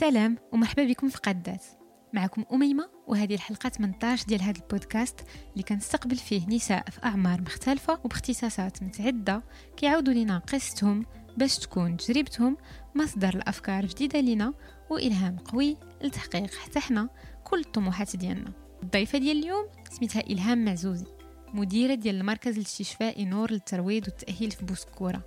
سلام ومرحبا بكم في قادات. معكم أميمة وهذه الحلقة 18 ديال هذا البودكاست اللي كنستقبل فيه نساء في أعمار مختلفة وباختصاصات متعدة كيعاودوا لنا قصتهم باش تكون تجربتهم مصدر الأفكار جديدة لنا وإلهام قوي لتحقيق حتى حنا كل الطموحات ديالنا. الضيفة ديال اليوم سميتها إلهام معزوزي مديرة ديال المركز الاستشفائي نور للترويض والتأهيل في بوسكورة.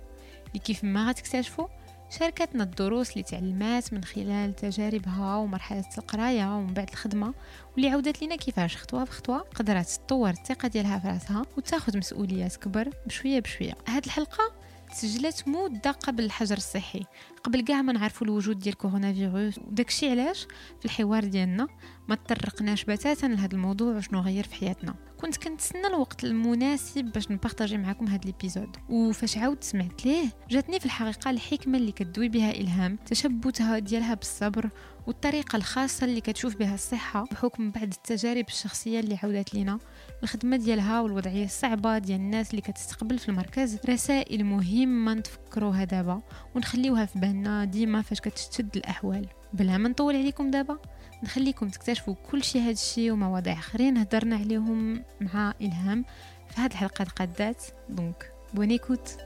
اللي كيف ما غتكتشفوا شاركتنا الدروس اللي تعلمات من خلال تجاربها ومرحلة القراية ومن بعد الخدمة واللي عودت لنا كيفاش خطوة بخطوة قدرت تطور الثقة ديالها في راسها وتاخذ مسؤوليات كبر بشوية بشوية. هاد الحلقة تسجلت مدة قبل الحجر الصحي. قبل كاع ما نعرفوا الوجود ديال كورونا فيروس وداكشي علاش؟ في الحوار ديالنا ما تطرقناش بتاتا لهذا الموضوع وشنو غير في حياتنا. كنت كنتسنى الوقت المناسب باش نبارطاجي معكم هذا الإبيزود. وفاش عاودت سمعت ليه جاتني في الحقيقة الحكمة اللي كدوي بها إلهام تشبتها ديالها بالصبر والطريقة الخاصة اللي كتشوف بها الصحة بحكم بعض التجارب الشخصية اللي عودت لينا. الخدمة ديالها والوضعية الصعبة ديال الناس اللي كتستقبل في المركز. رسائل مهمة نتفكروها دابا ونخليوها في بالنا ديما فاش كتشتد الأحوال. بلا ما نطول عليكم دابا نخليكم تكتشفوا كل شيء هذا الشيء ومواضيع آخرين. هدرنا عليهم مع إلهام في هذه الحلقة القادات donc bonne écoute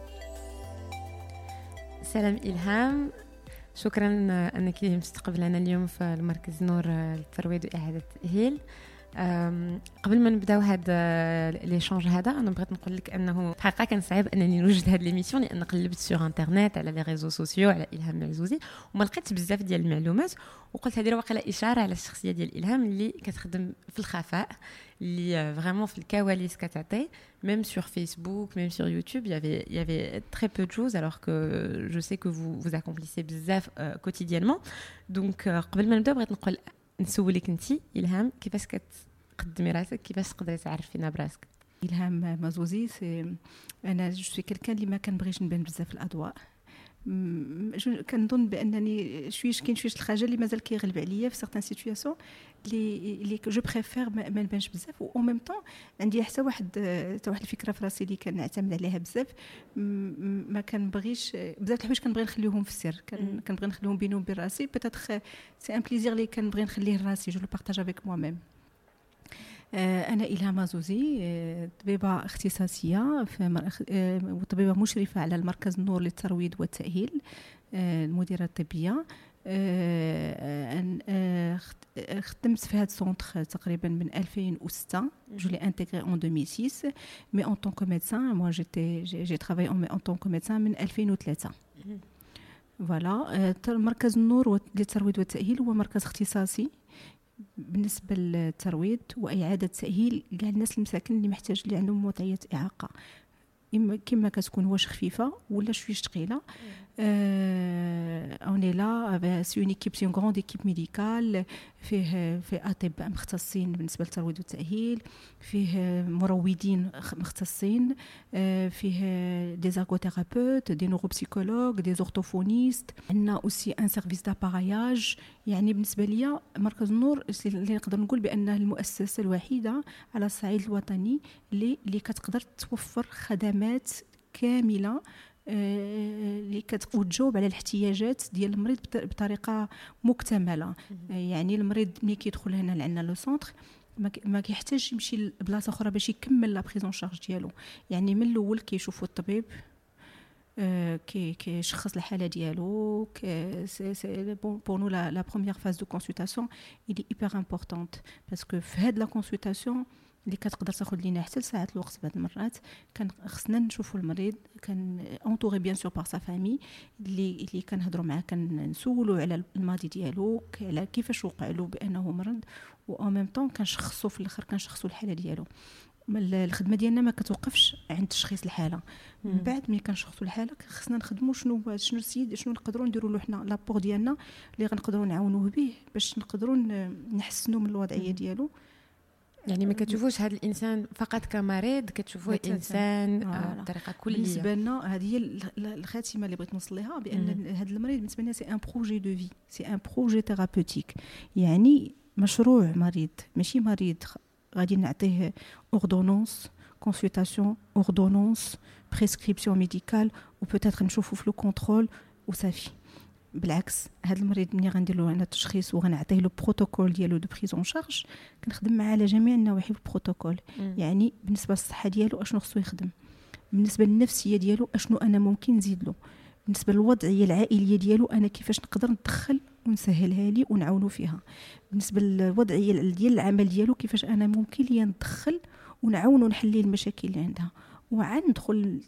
سلام إلهام. شكرا أنك مستقبلنا اليوم في المركز نور للترويض وإعادة التاهيل قبل ما نبداو هذا l'échange هذا أنا بغيت نقول لك أنه الحقيقة كان صعيب أنني نوجد هذه l'émission لأن قلبت sur internet على les réseaux sociaux على إلهام العزوزي وما لقيتش بزاف ديال المعلومات وقلت هذه واقيلا إشارة على الشخصية ديال إلهام اللي كتخدم في الخفاء اللي vraiment في الكواليس كتعطي même sur Facebook, même sur YouTube, il y avait, il y avait très peu de choses, alors que je sais que vous, vous accomplissez بزاف euh, quotidiennement. Donc, قبل نسولك انت إلهام كيفاش كتقدمي راسك؟ كيفاش تقدري تعرفينا براسك إلهام مازوزي c'est أنا je suis quelqu'un اللي ما كنبغيش نبان بزاف الأضواء. كنظن بأنني شويش كاين شويش الخجل اللي مازال كيغلب عليا في certaines situations اللي اللي je préfère ما نبانش بزاف. و même temps عندي حتى واحد حتى واحد الفكرة في راسي اللي كنعتمد عليها بزاف. ما كنبغيش بزاف الحوايج كنبغي نخليهم في السر. كنبغي نخليهم بيني وبين راسي. peut-être c'est un plaisir اللي كنبغي نخليه لراسي. je le partage avec moi-même أنا إلهام مازوزي طبيبة اختصاصية وطبيبة مشرفة على المركز النور للترويض والتأهيل المديرة الطبية. خدمت في هذا ال centre تقريبا من 2006 je l'ai intégré en 2006 mais en tant que médecin moi j'étais j'ai travaillé en, en tant que médecin من 2003 voilà مركز النور للترويض والتأهيل هو مركز اختصاصي. بالنسبة للترويض وإعادة تأهيل كاع الناس المساكن اللي محتاج اللي عندهم وضعية إعاقة. إما كما كتكون واش خفيفه ولا شوية ثقيلة. on l'a c'est une équipe c'est une grande équipe médicale فيه فيه أطباء مختصين بالنسبة للترويض والتاهيل فيه مروضين مختصين فيه des ergothérapeutes des neuropsychologues des orthophonistes عندنا aussi un service d'appareillage يعني بالنسبة ليا مركز النور اللي نقدر نقول بانه المؤسسة الوحيدة على الصعيد الوطني اللي اللي كتقدر توفر خدمات كاملة اللي كتجاوب على الاحتياجات ديال المريض بطريقة مكتملة. يعني المريض ملي كيدخل هنا لعندنا le centre ما كيحتاج يمشي لبلاصة أخرى باش يكمل la prise en charge ديالو. يعني من الأول كيشوفوا الطبيب كي كيشخص الحالة ديالو c'est c'est pour nous la première phase de consultation اللي hyper importante parce que في هاد la consultation اللي كتقدر تاخذ لينا حتى لساعات الوقت بعض المرات. كان خصنا نشوفوا المريض كان entouré bien sûr par sa famille اللي اللي كنهضروا معاه كنسولوا على الماضي ديالو على كيفاش وقع له بأنه مرض و en même temps كنشخصوا في الآخر كنشخصوا الحالة ديالو. الخدمة ديالنا ما كتوقفش عند تشخيص الحالة. من بعد ملي كنشخصوا الحالة خصنا نخدموا شنو شنو السيد شنو نقدروا نديروا له حنا l'apport ديالنا اللي غنقدروا نعاونوه به باش نقدروا نحسنوا من الوضعية ديالو. يعني ما كتشوفوش هذا الإنسان فقط كمريض كتشوفوه إنسان آه، بطريقة كلية. بالنسبة لنا هذه هي الخاتمة اللي بغيت نوصل لها بان هذا المريض بالنسبة لنا c'est un projet de vie c'est un projet thérapeutique يعني مشروع مريض ماشي مريض غادي نعطيه ordonnance consultation ordonnance prescription médicale و peut-être نشوفو في le contrôle وصافي بالعكس هذا المريض ملي غندير له أنا التشخيص وغنعطيه له بروتوكول ديالو de prise en charge كنخدم معاه على جميع النواحي في البروتوكول. يعني بالنسبة للصحة ديالو أشنو خصو يخدم؟ بالنسبة للنفسية ديالو أشنو أنا ممكن نزيد له بالنسبة للوضعية العائلية ديالو أنا كيفاش نقدر ندخل ونسهلها لي ونعاونو فيها؟ بالنسبة للوضعية ديال العمل ديالو كيفاش أنا ممكن ليا ندخل ونعاونو نحل المشاكل اللي عندها؟ وعاد ندخل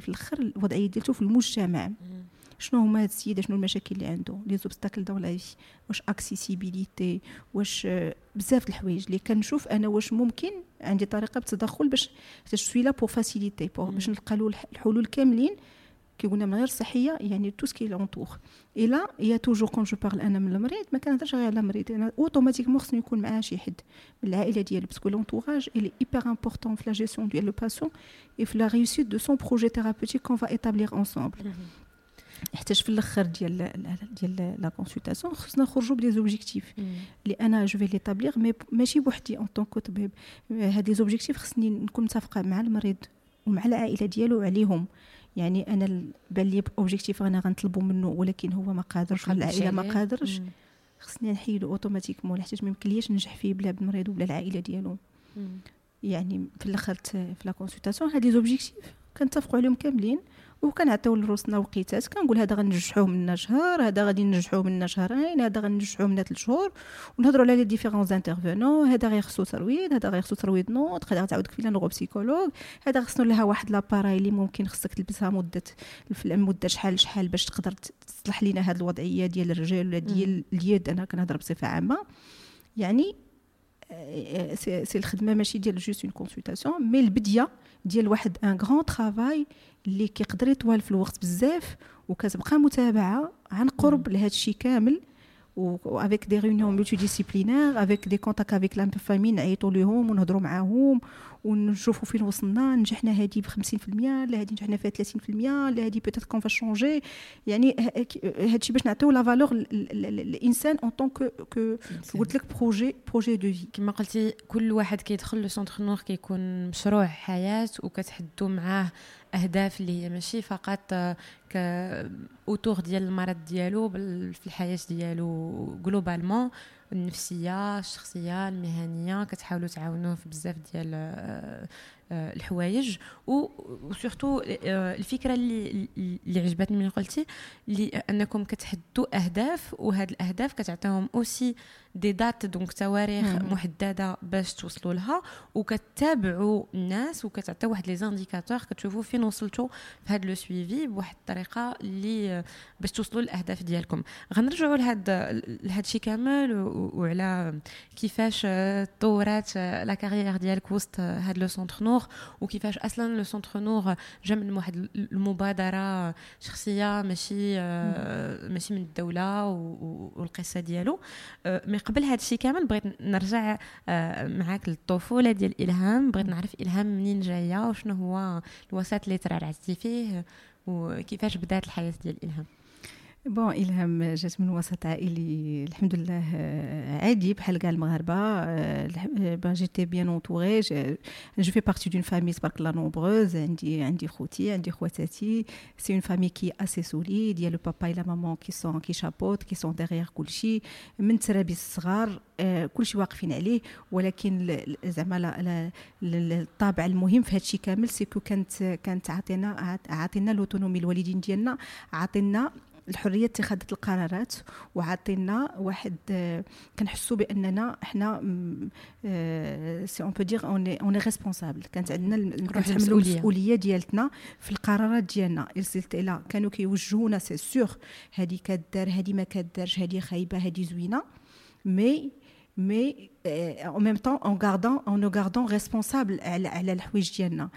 في الآخر الوضعية ديالته في المجتمع. شنو هما هاد السيدة؟ شنو المشاكل اللي عنده les obstacles dans la vie واش accessibilité واش بزاف الحوايج اللي كنشوف أنا واش ممكن عندي طريقة بالتدخل باش sois là pour faciliter باش نلقى له الحلول كاملين. كي قلنا من غير صحية يعني tout ce qui l'entoure et là y a toujours quand je parle أنا من المريض ما كنهضرش غير على المريض. أنا automatiquement خصني يكون معاه شي حد من العائلة ديالي parce que l'entourage il est hyper important في لا جيستيون ديال le patient et في la réussite de son projet thérapeutique qu'on va établir ensemble حتىش في الأخر ديال ديال la consultation خصنا نخرجوا ب des objectifs اللي أنا je vais l'établir mais ماشي بوحدي en tant طبيب. هاد les objectifs خصني نكون متفقة مع المريض ومع العائلة ديالو عليهم. يعني أنا بان لي objectif أنا غنطلبوا منه ولكن هو ما قادرش العائلة ما قادرش. خصني نحيدو automatiquement حيت ما يمكنليش ننجح فيه بلا المريض وبلا العائلة ديالو. يعني في الأخر في la consultation هاد les objectifs كنتفقوا عليهم كاملين. وكنعطيو لروسنا وقيتات كنقول هذا غنجحوه منا شهر هذا غادي ننجحوه منا شهرين هذا غنجحوه منا ثلاث شهور ونهضروا على les différents intervenants هذا غيخصو ترويض هذا غيخصو ترويض النطق هذا غتعاود في neuropsychologue هذا خصنا لها واحد l'appareil اللي ممكن خصك تلبسها مدة المده شحال شحال باش تقدر تصلح لينا هذه الوضعية ديال الرجال ولا ديال اليد. أنا كنهضر بصفة عامة. يعني c'est الخدمه ماشي ديال juste une consultation mais البديه ديال واحد un grand travail اللي كيقدر يطول في الوقت بزاف وكتبقى متابعه عن قرب لهذا الشيء كامل و avec des réunions multidisciplinaires avec des contacts avec la famille نعيطوا لهم ونهضروا معاهم ونشوفوا فين وصلنا نجحنا هذه ب 50% لا هذه نجحنا فيها 30% لا هذه peut-être qu'on va changer يعني هادشي باش نعطيو la valeur الانسان en tant que que قلت لك projet projet de vie كما قلتي كل واحد كيدخل le centre نور كيكون مشروع حياه وكتحدوا معاه أهداف اللي هي ماشي فقط ك autour ديال المرض ديالو في الحياة ديالو globalement النفسية الشخصية المهنية كتحاولوا تعاونوه في بزاف ديال آه، آه، الحوايج. و surtout آه، الفكرة اللي اللي عجبتني من قلتي اللي أنكم كتحدوا أهداف وهاد الأهداف كتعطيهم aussi des dates donc تواريخ مم. محددة باش توصلوا لها وكتابعوا الناس وكتعطيو واحد les indicateurs كتشوفوا فين وصلتوا في هاد le suivi بواحد الطريقة اللي باش توصلوا للأهداف ديالكم. غنرجعوا لهاد لهاد الشيء كامل وعلى كيفاش تطورات la carrière ديالك وسط هاد le centre نور وكيفاش أصلا le centre نور جا من واحد المبادرة شخصية ماشي ماشي من الدولة والقصة ديالو. mais قبل هذا الشيء كامل بغيت نرجع آه، معاك للطفولة ديال إلهام. بغيت نعرف إلهام منين جاية وشنو هو الوسط اللي ترعرعتي فيه وكيفاش بدات الحياة ديال إلهام. bon الهام جات من وسط عائلي الحمد لله عادي بحال كاع المغاربه j'étais bien entourée je fais partie d'une famille تبارك الله nombreuse عندي عندي خوتي عندي خواتاتي c'est une famille qui est solide ديال le papa la maman qui sont qui chapeautent qui sont derrière كلشي من ترابي الصغار كلشي واقفين عليه ولكن زعما الطابع المهم في هذا الشيء كامل c'est que كانت كانت عاطينا عاطينا l'autonomie الوالدين ديالنا عاطينا الحرية اتخاذ القرارات وعطينا واحد كنحسوا بأننا إحنا c'est on peut dire un un responsable كانت عندنا كنتحملوا المسؤولية. ديالتنا في القرارات ديالنا. إلى كانوا كيوجهونا c'est sûr هذه كدار هذه ما كدارش هذه خايبة هذه زوينة. مي مي en même temps en gardant en nous gardant responsable على على الحوايج ديالنا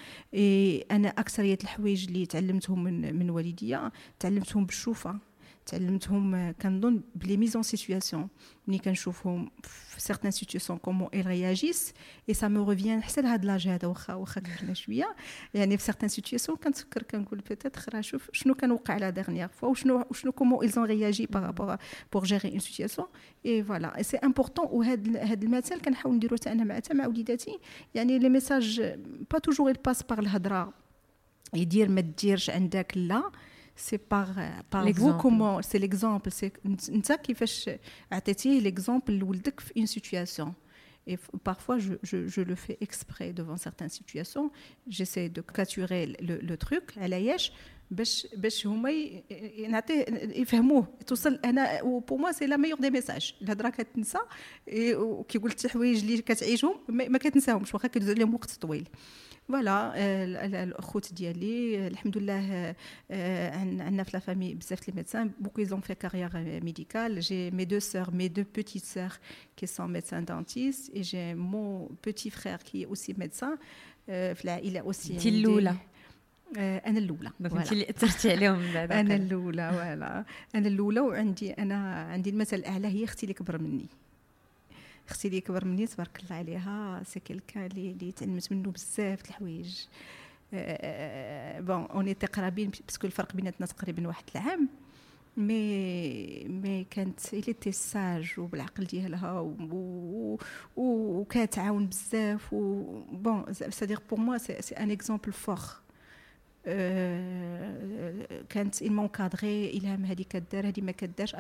أنا اكثريه الحوايج اللي تعلمتهم من من والديا تعلمتهم بالشوفه تعلمتهم كنظن ب les mises en situation. ملي كنشوفهم في certaines situations comment ils réagissent et ça me revient حتى لهاد l'âge هذا واخا واخا كبرنا شوية. يعني في certaines situations كنتفكر كنقول peut-être راه شوف شنو كان وقع la dernière fois وشنو وشنو comment ils ont réagi par rapport pour gérer une situation et voilà c'est important وهاد هاد المثال كنحاول نديرو حتى أنا مع مع وليداتي. يعني les messages pas toujours il passe par الهضره يدير ما ديرش عندك لا سي باغ باغ فو كومون سي ليكزومبل سي انت كيفاش عطيتيه ليكزومبل لولدك في اون سيتوياسيون Et parfois, je, je, je, le fais exprès devant certaines situations. J'essaie de capturer le, le truc à la yesh باش باش هما نعطيه يفهموه. توصل أنا pour moi c'est le meilleur des messages. الهضرة كتنسى وكي قلت شي حوايج اللي كتعيشهم ما كتنساهمش واخا كدوز عليهم وقت طويل. voilà الاخوت ديالي الحمد لله عندنا في la famille بزاف les médecins beaucoup ils ont fait carrière médicale j'ai mes deux sœurs mes deux petites sœurs qui sont médecins dentistes et j'ai mon petit frère qui aussi médecin في العائله aussi انت الاولى أنا الأولى انت اللي أثرتي عليهم بعد أنا الأولى voilà أنا الأولى وعندي أنا عندي المثل الأعلى هي أختي اللي كبر مني. أختي اللي كبر مني تبارك الله عليها c'est quelqu'un اللي تعلمت منه بزاف د الحوايج. bon on est قرابين parce que الفرق بيناتنا تقريبا واحد العام. mais mais كانت elle était sage وبالعقل ديالها وكتعاون بزاف و bon c'est-à-dire pour moi c'est un exemple fort quand il m'encadrait il a dit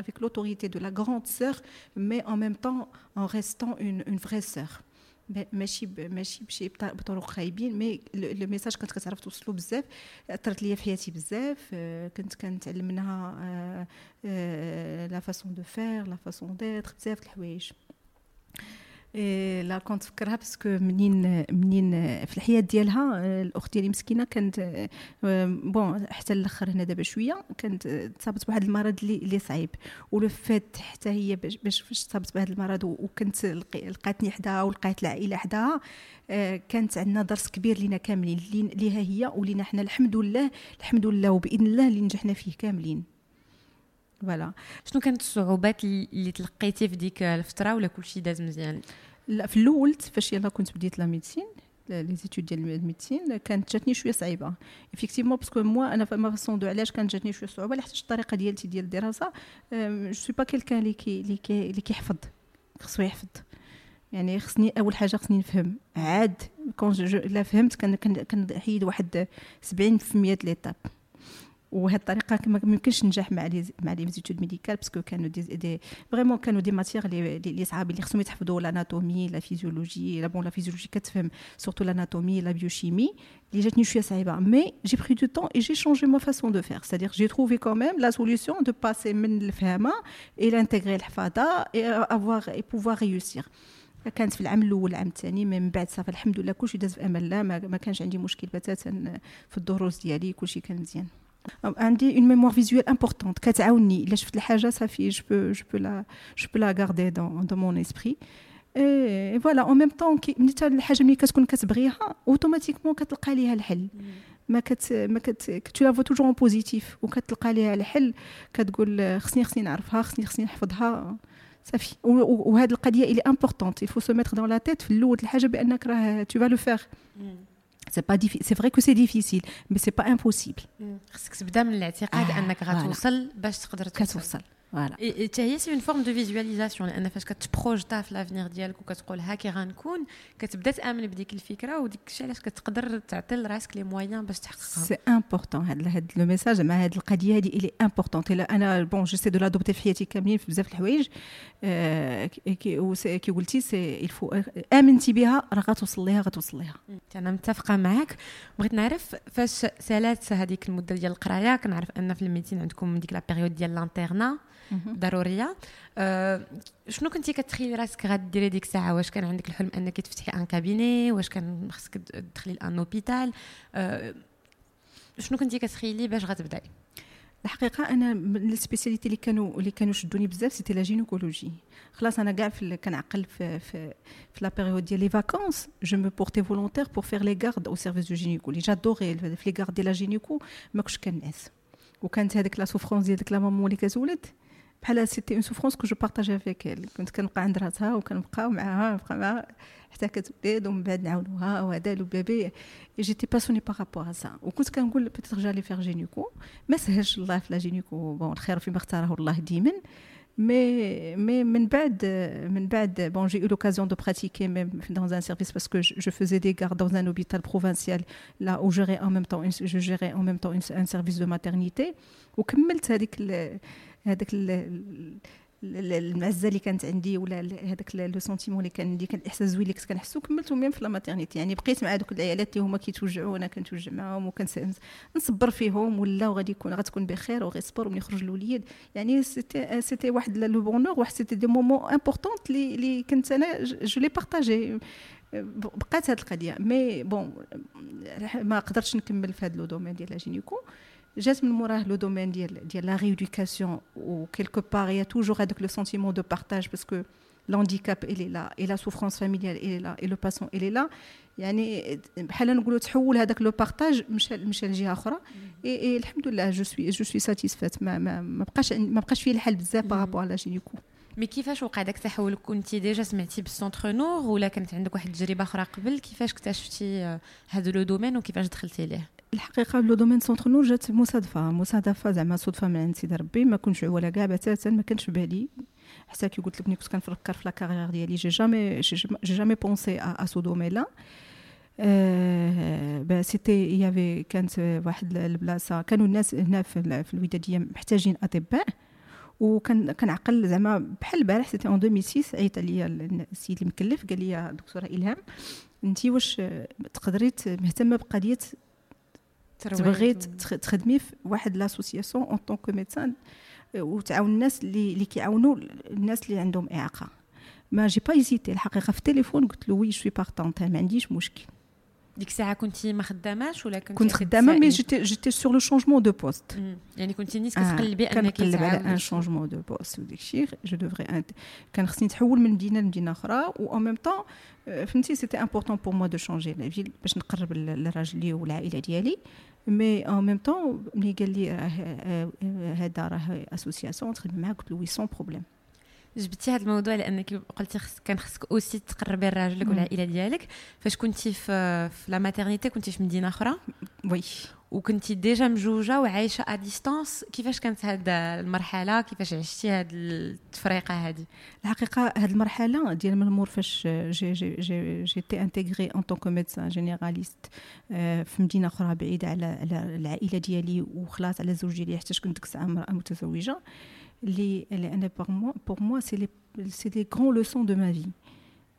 avec l'autorité de la grande sœur mais en même temps en restant une, une vraie sœur. ماشي ماشي بشي بطرق خايبين mais le message كنت كتعرف توصلو بزاف اثرت ليا في حياتي بزاف كنت كنتعلم منها la façon de faire la façon d'être بزاف د الحوايج لا كنتفكرها parce que منين منين في الحياة ديالها الأخت ديالي مسكينة كانت bon حتى الأخر هنا دابا شوية كانت تصابت بواحد المرض اللي صعيب. ولو فات حتى هي باش فاش تصابت بهذا المرض وكنت لقاتني حداها ولقيت العائلة حداها. كانت عندنا درس كبير لينا كاملين ليها هي ولينا حنا الحمد لله الحمد لله وبإذن الله اللي نجحنا فيه كاملين. voilà شنو كانت الصعوبات اللي تلقيتي في ديك الفترة ولا كلشي داز مزيان لا في الأول فاش يلا كنت بديت la médecine les études ديال ال médecine كانت جاتني شوية صعيبه effectivement parce que moi أنا ma façon de علاش كانت جاتني شوية صعوبه لحقت الطريقة ديالتي ديال الدراسه je suis pas quelqu'un اللي كي اللي كي كيحفظ خصو يحفظ يعني خصني اول حاجة خصني نفهم عاد كون لا فهمت كنحيد واحد 70% د les étapes وهذه الطريقة ما يمكنش ننجح مع les مع les études médicales parce que كانوا des, des vraiment كانوا des matières لي صعاب اللي خصهم يتحفظوا l'anatomie la physiologie لا bon la physiologie كتفهم surtout l'anatomie la biochimie اللي جاتني شوية صعيبة. mais j'ai pris du temps et j'ai changé ma façon de faire c'est-à-dire j'ai trouvé quand même la solution de passer من الفهمه إلى intégrer الحفاظة et avoir et pouvoir réussir كانت في العام الأول العام الثاني من بعد صافي الحمد لله كلشي داز في أمان الله ما كانش عندي مشكل. بتاتا في الدروس ديالي كلشي كان مزيان. عندي une mémoire visuelle importante كتعاوني. إلا شفت الحاجة صافي je peux je peux la je peux la garder dans dans mon esprit et voilà en même temps ملي الحاجة ملي كتكون كتبغيها automatiquement كتلقى ليها الحل. ما كت ما كت tu la vois toujours en positif وكتلقى ليها الحل. كتقول خصني خصني نعرفها خصني خصني نحفظها. صافي. وهذه القضية اللي importante il faut se mettre dans la tête في الأول الحاجة بأنك راه tu vas le faire c'est pas difficile c'est vrai que c'est difficile mais c'est pas impossible خصك تبدا من الاعتقاد آه انك غتوصل باش تقدر توصل voilà حتى هي c'est une forme de visualisation لأن فاش كتبروجتا في l'avenir ديالك وكتقول هاكي غنكون كتبدأ تامن بديك الفكرة وديك الشيء علاش كتقدر تعطي لراسك les moyens باش تحققها. c'est important هاد هاد le message مع هاد القضية هادي اللي importante أنا bon j'essaie de l'adopter في حياتي كاملين في بزاف الحوايج. كي قلتي سي الفو آمنتي بها راه غتوصل ليها غتوصل ليها. أنا متفقة معاك. بغيت نعرف فاش سألات هذيك المدة ديال القراية كنعرف أن في ال médecine عندكم ديك la période ديال l'internat ضرورية. أه شنو كنتي كتخيلي راسك غديري ديك الساعة؟ واش كان عندك الحلم أنك تفتحي un cabinet؟ واش كان خصك تدخلي ل un hôpital؟ أه شنو كنتي كتخيلي باش غتبداي؟ الحقيقة أنا من ال spécialités اللي كانوا اللي كانوا شدوني بزاف c'était la gynécologie خلاص أنا كاع في كنعقل في في في la période ديال les vacances je me portais volontaire pour faire les gardes au service de gynéco لي j'adorais في les gardes ديال la gynéco ما كنتش كنعس وكانت هذيك la souffrance ديال ديك la maman اللي كتولد بحال c'était une souffrance que je partageais avec كنت كنبقى عند راسها وكنبقى معاها نبقى معاها. حتى كتولد ومن بعد نعاونوها وهذا le bébé. j'étais passionnée par rapport à ça وكنت كنقول peut-être j'allais faire gynéco ما سهلش الله في la gynéco bon الخير فيما اختاره الله ديما. Mais, mais من بعد من بعد bon j'ai eu l'occasion de pratiquer même dans un service parce que je, je faisais des gardes dans un hôpital provincial là où je gérais en même temps je gérais en même temps un service de maternité. وكملت هذيك هذاك المعزة اللي كانت عندي ولا هذاك le sentiment اللي كان اللي كان الاحساس زوين اللي كنت كنحسو كملته même في la maternité يعني بقيت مع دوك العيالات اللي هما كيتوجعوا وأنا كنتوجع معاهم وكنصبر فيهم ولا وغادي يكون غتكون بخير وغيصبر وملي يخرج الوليد. يعني c'était c'était واحد le bonheur واحد c'était des moments importants اللي اللي كنت أنا je les partageais بقات هذه القضية. mais bon ما قدرتش نكمل في هذا le domaine ديال la gynéco جات من موراه le domaine ديال ديال la rééducation و quelque part y a toujours هذاك le sentiment de partage parce que l'handicap il est là et la souffrance familiale il est là et le patient il est là يعني بحال نقولوا تحول هذاك le partage مشى مشى لجهه أخرى اي الحمد لله je suis je suis satisfaite ما ما, ما بقاش ما بقاش فيه الحال بزاف par rapport على gynéco mais كيفاش وقع داك التحول كنتي déjà سمعتي بال centre Noor ولا كانت عندك واحد التجربه أخرى قبل كيفاش اكتشفتي هذا le domaine وكيفاش دخلتي ليه الحقيقة le domaine centre Noor جات مصادفة مصادفة زعما صدفة من عند سيدي ربي ما كنتش عوله كاع بتاتا ما كانش بالي. حتى كي قلت لك ملي كنت كنفكر في la carrière ديالي j'ai jamais j'ai jamais pensé à ce domaine-là أه c'était y avait كانت واحد البلاصة كانوا الناس هنا في, في الودادية محتاجين أطباء. وكان كنعقل زعما بحال البارح c'était en 2006 عيط عليا السيد اللي مكلف قال لي دكتورة إلهام انت واش تقدري مهتمة بقضية تبغي تخدمي في واحد l'association en tant que médecin وتعاون الناس اللي اللي كيعاونوا الناس اللي عندهم إعاقة. mais j'ai pas hésité الحقيقة في التليفون قلت له oui je suis partante ما عنديش مشكل. ديك الساعة كنتي ما خداماش ولا كنت كنت خدامه مي جيتي جيتي سور لو شونجمون دو بوست يعني كنتي نيت كتقلبي آه انك كنقلب على un changement de poste وديك الشيء je devrais كان خصني نتحول من مدينه لمدينه أخرى و en même temps فهمتي c'était important pour moi de changer la ville باش نقرب لراجلي والعائله ديالي mais en même temps ملي قال لي راه هذا راه association تخدم معاه قلت له oui sans problème جبتي هذا الموضوع لأنك قلتي كان خصك aussi تقربي لراجلك والعائله ديالك. فاش كنتي في في la maternité كنتي في مدينة أخرى. oui. وكنتي déjà مجوجة وعايشة à distance كيفاش كانت هاد المرحلة؟ كيفاش عشتي هاد التفريقة هذه الحقيقة هاد المرحلة ديال من المور فاش j'ai j'ai j'ai j'étais intégrée en tant que médecin généraliste في مدينة أخرى بعيدة على على العائلة ديالي وخلاص على الزوج ديالي حتى كنت ديك الساعة امراه متزوجة. اللي اللي أنا بور موا بور موا سي لي سي لي غران لوسون دو ما في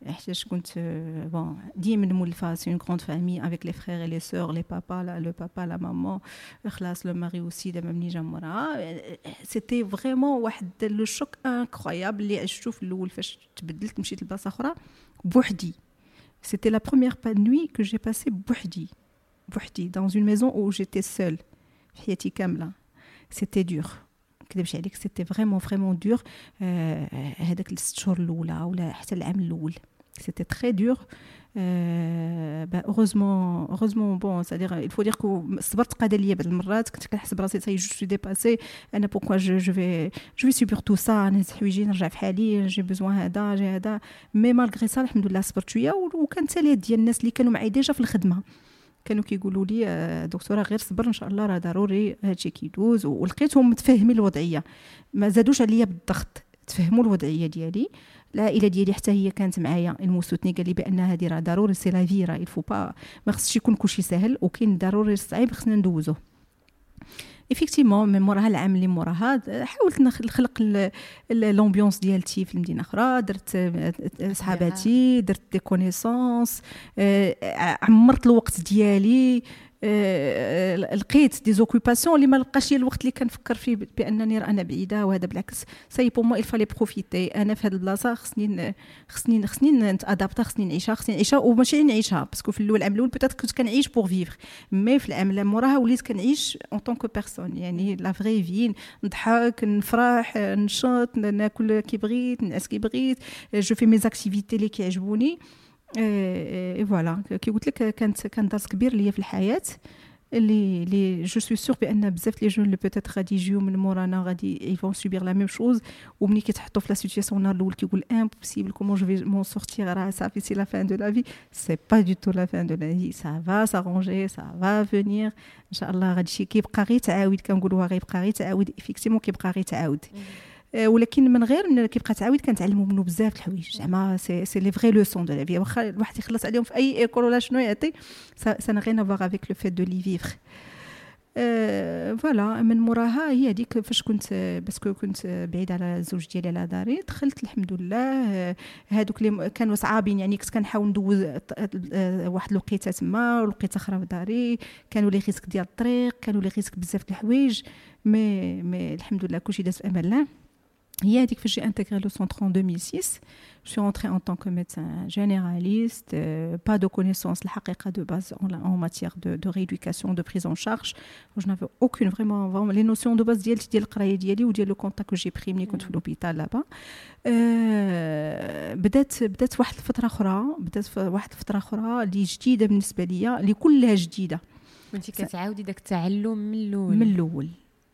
حيتاش كنت بون ديما مولفه سي اون غروند فامي افيك لي فرير اي لي سور لي بابا لا لو بابا لا مامون خلاص لو ماري اوسي دابا ملي جا موراها سيتي فريمون واحد لو شوك انكرويابل اللي عشتو في الأول فاش تبدلت مشيت لبلاصه أخرى بوحدي سيتي لا بروميير با نوي كو جي باسي بوحدي بوحدي دون اون ميزون أو جيتي سول في حياتي كامله سيتي دور نكذبش عليك سيتي فريمون فريمون دور هذاك الست شهور الأولى ولا حتى العام الأول. سيتي تري دور هوروزمون هوروزمون بون سادير الفو دير كو صبرت قاده ليا بعض المرات كنت كنحس براسي سي جو سوي ديباسي أنا بوكوا جو جو في جو في سوبر تو سا أنا حوايجي نرجع في حالي جي بوزوان هذا جي هذا. مي مالغري سا الحمد لله صبرت شوية وكان تالي ديال الناس اللي كانوا معايا ديجا في الخدمة. كانوا كيقولوا لي دكتورة غير صبر إن شاء الله راه ضروري هادشي كيدوز. ولقيتهم متفاهمين الوضعية. ما زادوش عليا بالضغط. تفهموا الوضعية ديالي. العائله ديالي حتى هي كانت معايا. الموسوتني قال لي بأن هذه راه ضروري c'est la vie راه il faut pas ما خصش يكون كلشي ساهل وكاين ضروري الصعيب خصنا ندوزوه. effectivement من موراها العام اللي موراها حاولت نخلق l'ambiance ديالتي في المدينة أخرى. درت صحاباتي درت des connaissances عمرت الوقت ديالي. آه، لقيت دي زوكوباسيون اللي ما لقاش الوقت اللي كنفكر فيه بأنني أنا بعيدة وهذا بالعكس. سي بو مو الفالي بروفيتي أنا في هذه البلاصة خصني خصني خصني نتادابتا خصني نعيشها خصني نعيشها وماشي نعيشها باسكو في الأول العام الأول بيتيت كنت كنعيش بور فيفر مي في العام اللي موراها وليت كنعيش اون طونكو بيرسون يعني لا فري في نضحك نفرح نشط ناكل كي بغيت نعس كي بغيت جو في مي زاكتيفيتي اللي كيعجبوني. اي فوالا. كي قلت لك كانت كان درس كبير ليا في الحياة اللي اللي جو سوي سور بأن بزاف لي جون اللي بوتيت غادي يجيو من مورانا غادي يفون سوبير لا ميم شوز ومني كيتحطوا في لا سيتياسيون النهار الأول كيقول امبوسيبل كومون جو في مون سورتير راه صافي سي لا فان دو لا في سي با دو تو لا فان دو لا في سا فا سارونجي سا فا فينير ان شاء الله غادي شي كيبقى غير تعاود كنقولوها غيبقى غير تعاود. افيكتيمون كيبقى غير تعاود. ولكن من غير كيبقى تعاود كنتعلموا منه بزاف الحوايج. زعما سي سي لي فري لوسون دو لا في واخا الواحد يخلص عليهم في أي ايكول ولا شنو يعطي سا غين افوار افيك لو فيت دو لي فيفر فوالا من موراها هي هذيك فاش كنت باسكو كنت بعيد على الزوج ديالي على داري دخلت الحمد لله. هادوك اللي كانوا صعابين يعني كنت كنحاول ندوز واحد الوقيته تما ولقيت أخرى في داري. كانوا لي ريسك ديال الطريق كانوا لي ريسك بزاف د الحوايج. مي مي الحمد لله كلشي داز في أمان الله. هي هذيك فاش جي انتيغري لو سونتر ان 2006 Je suis entrée en tant que médecin généraliste, euh, pas de connaissances de base en, en matière de, de, rééducation, de prise en charge. Je n'avais aucune vraiment, vraiment, les notions de base ديال ديال القرايه ديالي وديال le contact que j'ai pris ملي كنت في l'hôpital là-bas بدات بدات واحد الفترة أخرى بدات واحد الفترة أخرى اللي جديدة بالنسبة ليا اللي كلها جديدة. وانت كتعاودي داك التعلم من الأول. من الأول.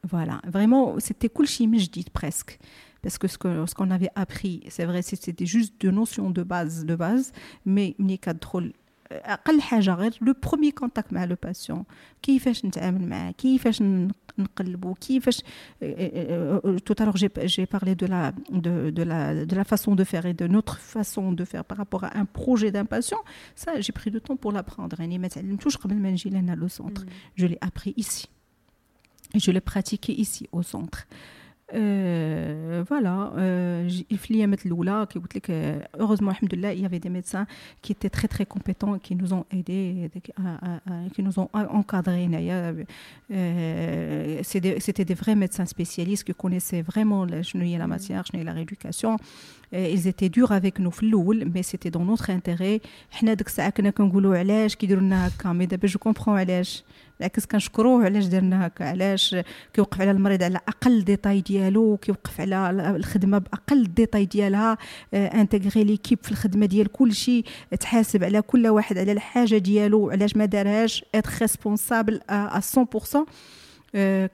voilà vraiment c'était كلشي من جديد presque parce que ce qu'on ce qu'on avait appris, c'est vrai, c'était juste deux notions de base, de base, mais اقل حاجه غير لو بروميي كونتاكت مع لو باسيون كيفاش نتعامل معاه كيفاش نقلبو كيفاش tout à l'heure j'ai parlé de la de, de la de la façon de faire et de notre façon de faire par rapport à un projet d'un patient ça j'ai pris du temps pour l'apprendre يعني ما تعلمتوش قبل ما نجي لهنا لو سونتر je l'ai appris ici et je l'ai pratiqué ici au centre Euh, Euh, voilà, euh, il fallait mettre l'oula heureusement il y avait des médecins qui étaient très très compétents qui nous ont aidés, qui nous ont encadrés. Euh, c'était des vrais médecins spécialistes qui connaissaient vraiment la la matière, la la rééducation. Ils étaient durs avec nous mais c'était dans notre intérêt. Je comprends بالعكس كنشكروه علاش درنا هكا علاش كيوقف على المريض على أقل détail ديالو كيوقف على الخدمة بأقل détail ديالها intégrer l'équipe في الخدمة ديال كل شيء تحاسب على كل واحد على الحاجة ديالو علاش ما دارهاش être responsable à 100%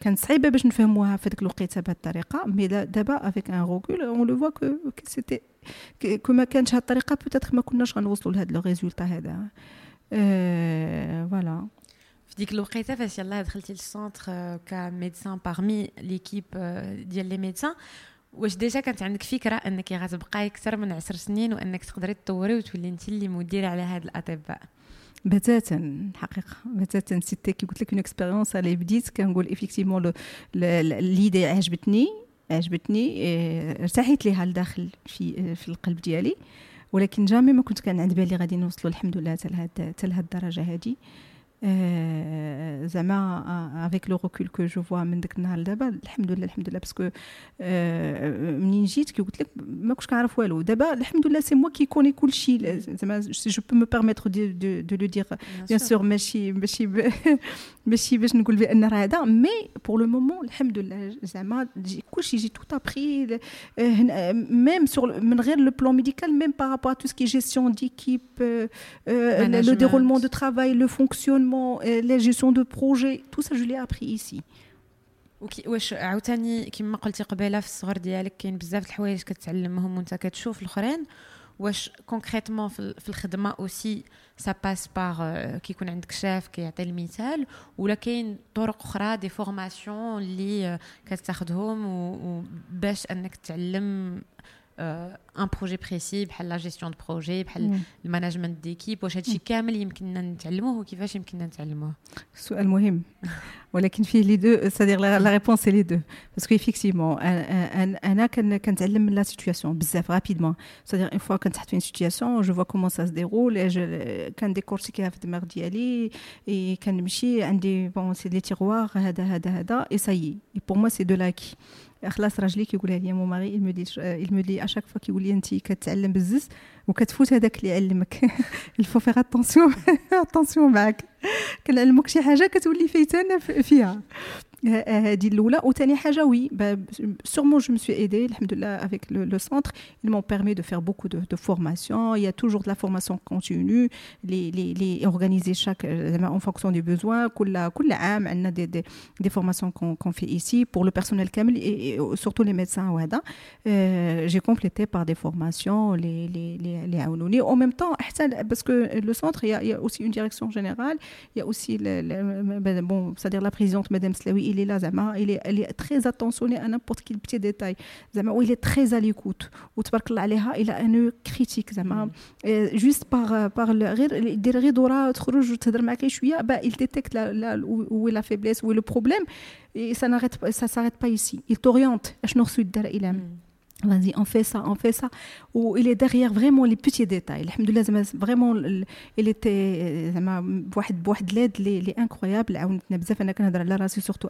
كانت صعيبة باش نفهموها في ديك الوقيتة بهذه الطريقة mais دابا avec un recul on le voit que c'était que ما كانش هذه الطريقة peut-être ما كناش غنوصلوا لهذا le résultat هذا voilà في ديك الوقيته فاش يلاه دخلتي لل centre ك médecin parmi l'équipe ديال les médecins واش déjà كانت عندك فكره انك غتبقاي أكثر من عشر سنين وانك تقدري تطوري وتولي انت اللي مديره على هاد الاطباء بتاتا الحقيقة بتاتا c'était كي قلت لك une expérience اللي بديت كنقول effectivement l'idée عجبتني عجبتني ارتحيت ليها لداخل في في القلب ديالي ولكن jamais ما كنت كان عند بالي غادي نوصلوا الحمد لله حتى لهاد الدرجه هذه زعما avec le recul que je vois من داك النهار لدابا الحمد لله الحمد لله parce que منين جيت كي قلت لك ما كنتش كنعرف والو. دابا الحمد لله c'est moi qui connais كلشي زعما je peux me permettre de le dire bien sûr ماشي ماشي ماشي باش نقول بأن راه هذا. mais pour le moment الحمد لله زعما كلشي j'ai tout appris même sur من غير le plan médical même par rapport tout ce qui est gestion d'équipe le déroulement de travail le fonctionnement la gestion de projet tout ça je l'ai appris ici واش عاوتاني كما قلتي قبيلة في الصغر ديالك كاين بزاف الحوايج كتعلمهم وانت كتشوف الأخرين. واش concrètement في الخدمة aussi ça passe par كيكون عندك شاف كيعطي المثال ولا كاين طرق أخرى des formations اللي كتاخذهم باش أنك تعلم un projet précis بحال la gestion de projet بحال ال management d'équipe واش هادشي كامل يمكننا نتعلموه وكيفاش يمكننا نتعلموه؟ سؤال مهم. ولكن فيه les deux ça-dire la réponse c'est les deux parce que effectivement أنا كنتعلم من la situation بزاف rapidement ça-dire une fois كنت تحت في situation je vois comment ça déroule كان ديكورتيكيها في الدماغ ديالي كنمشي عندي بون سي لي تيغوار هذا هذا هذا اي سايي اي بور موا سي دو لاكي خلاص راجلي كيقولها لي il me dit à chaque fois كيقول لي انت كتعلم بزز وكتفوت هذاك اللي علمك. الفو فيغ اتونسيون اتونسيون معاك. كنعلمك شي حاجة كتولي فايتانا فيها. هذه الاولى وثاني حاجه وي sûrement je me suis aidée alhamdoulilah avec le, le centre ils m'ont permis de faire beaucoup de, de formation il y a toujours de la formation continue les les les organiser chaque en fonction des besoins كل كل عام عندنا des des des formations qu'on qu'on fait ici pour le personnel كامل et, et surtout les médecins وهذا euh, j'ai complété par des formations les les les les عاونوني en même temps حتى parce que le centre il y a, il y a aussi une direction générale il y a aussi le, le, bon c'est-à-dire la présidente madame Slaoui il est là زعما il est il est très attentionné à n'importe quel petit détail زعما il est très à l'écoute وتبارك الله عليها il a un critique زعما juste par par غير يدير غير دوره تخرج وتهضر معاك شويه bah il détecte la, la, où est la faiblesse où est le problème et ça n'arrête ça s'arrête pas ici il t'oriente اشنو خصو يدار الى Vas-y, on fait ça, on fait ça. Ou il est derrière vraiment les petits détails. Vraiment, il était واحد l'aide les incroyable. surtout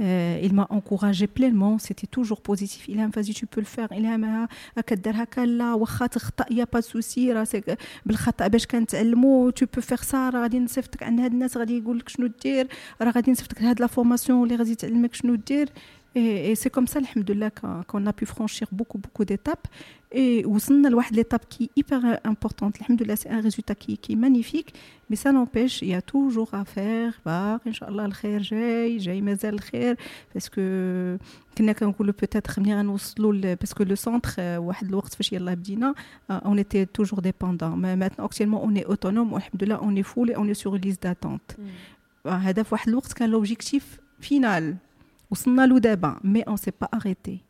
euh, Il m'a encouragé pleinement. C'était toujours positif. Il a vas-y, tu peux le faire. Il a كدير هكا لا واخا تخطا يا با سوسي راسك بالخطا باش كنتعلموا tu peux faire ça راه غادي نصيفطك عند هاد الناس غادي يقول لك شنو دير راه غادي نصيفطك لهاد لا فورماسيون اللي غادي تعلمك شنو دير Et, c'est comme ça, qu'on a pu franchir beaucoup, beaucoup d'étapes. Et l'étape qui est hyper importante. c'est un résultat qui, qui, est magnifique. Mais ça n'empêche, il y a toujours à faire. Inch'Allah, le khair, j'ai, j'ai mazel khair. Parce que, peut-être, parce que le centre, euh, euh, on était toujours dépendant. Mais maintenant, actuellement, on est autonome. On est full et on est sur une liste d'attente. C'est l'objectif final. وصلنا له دابا مي اون سي با اريتي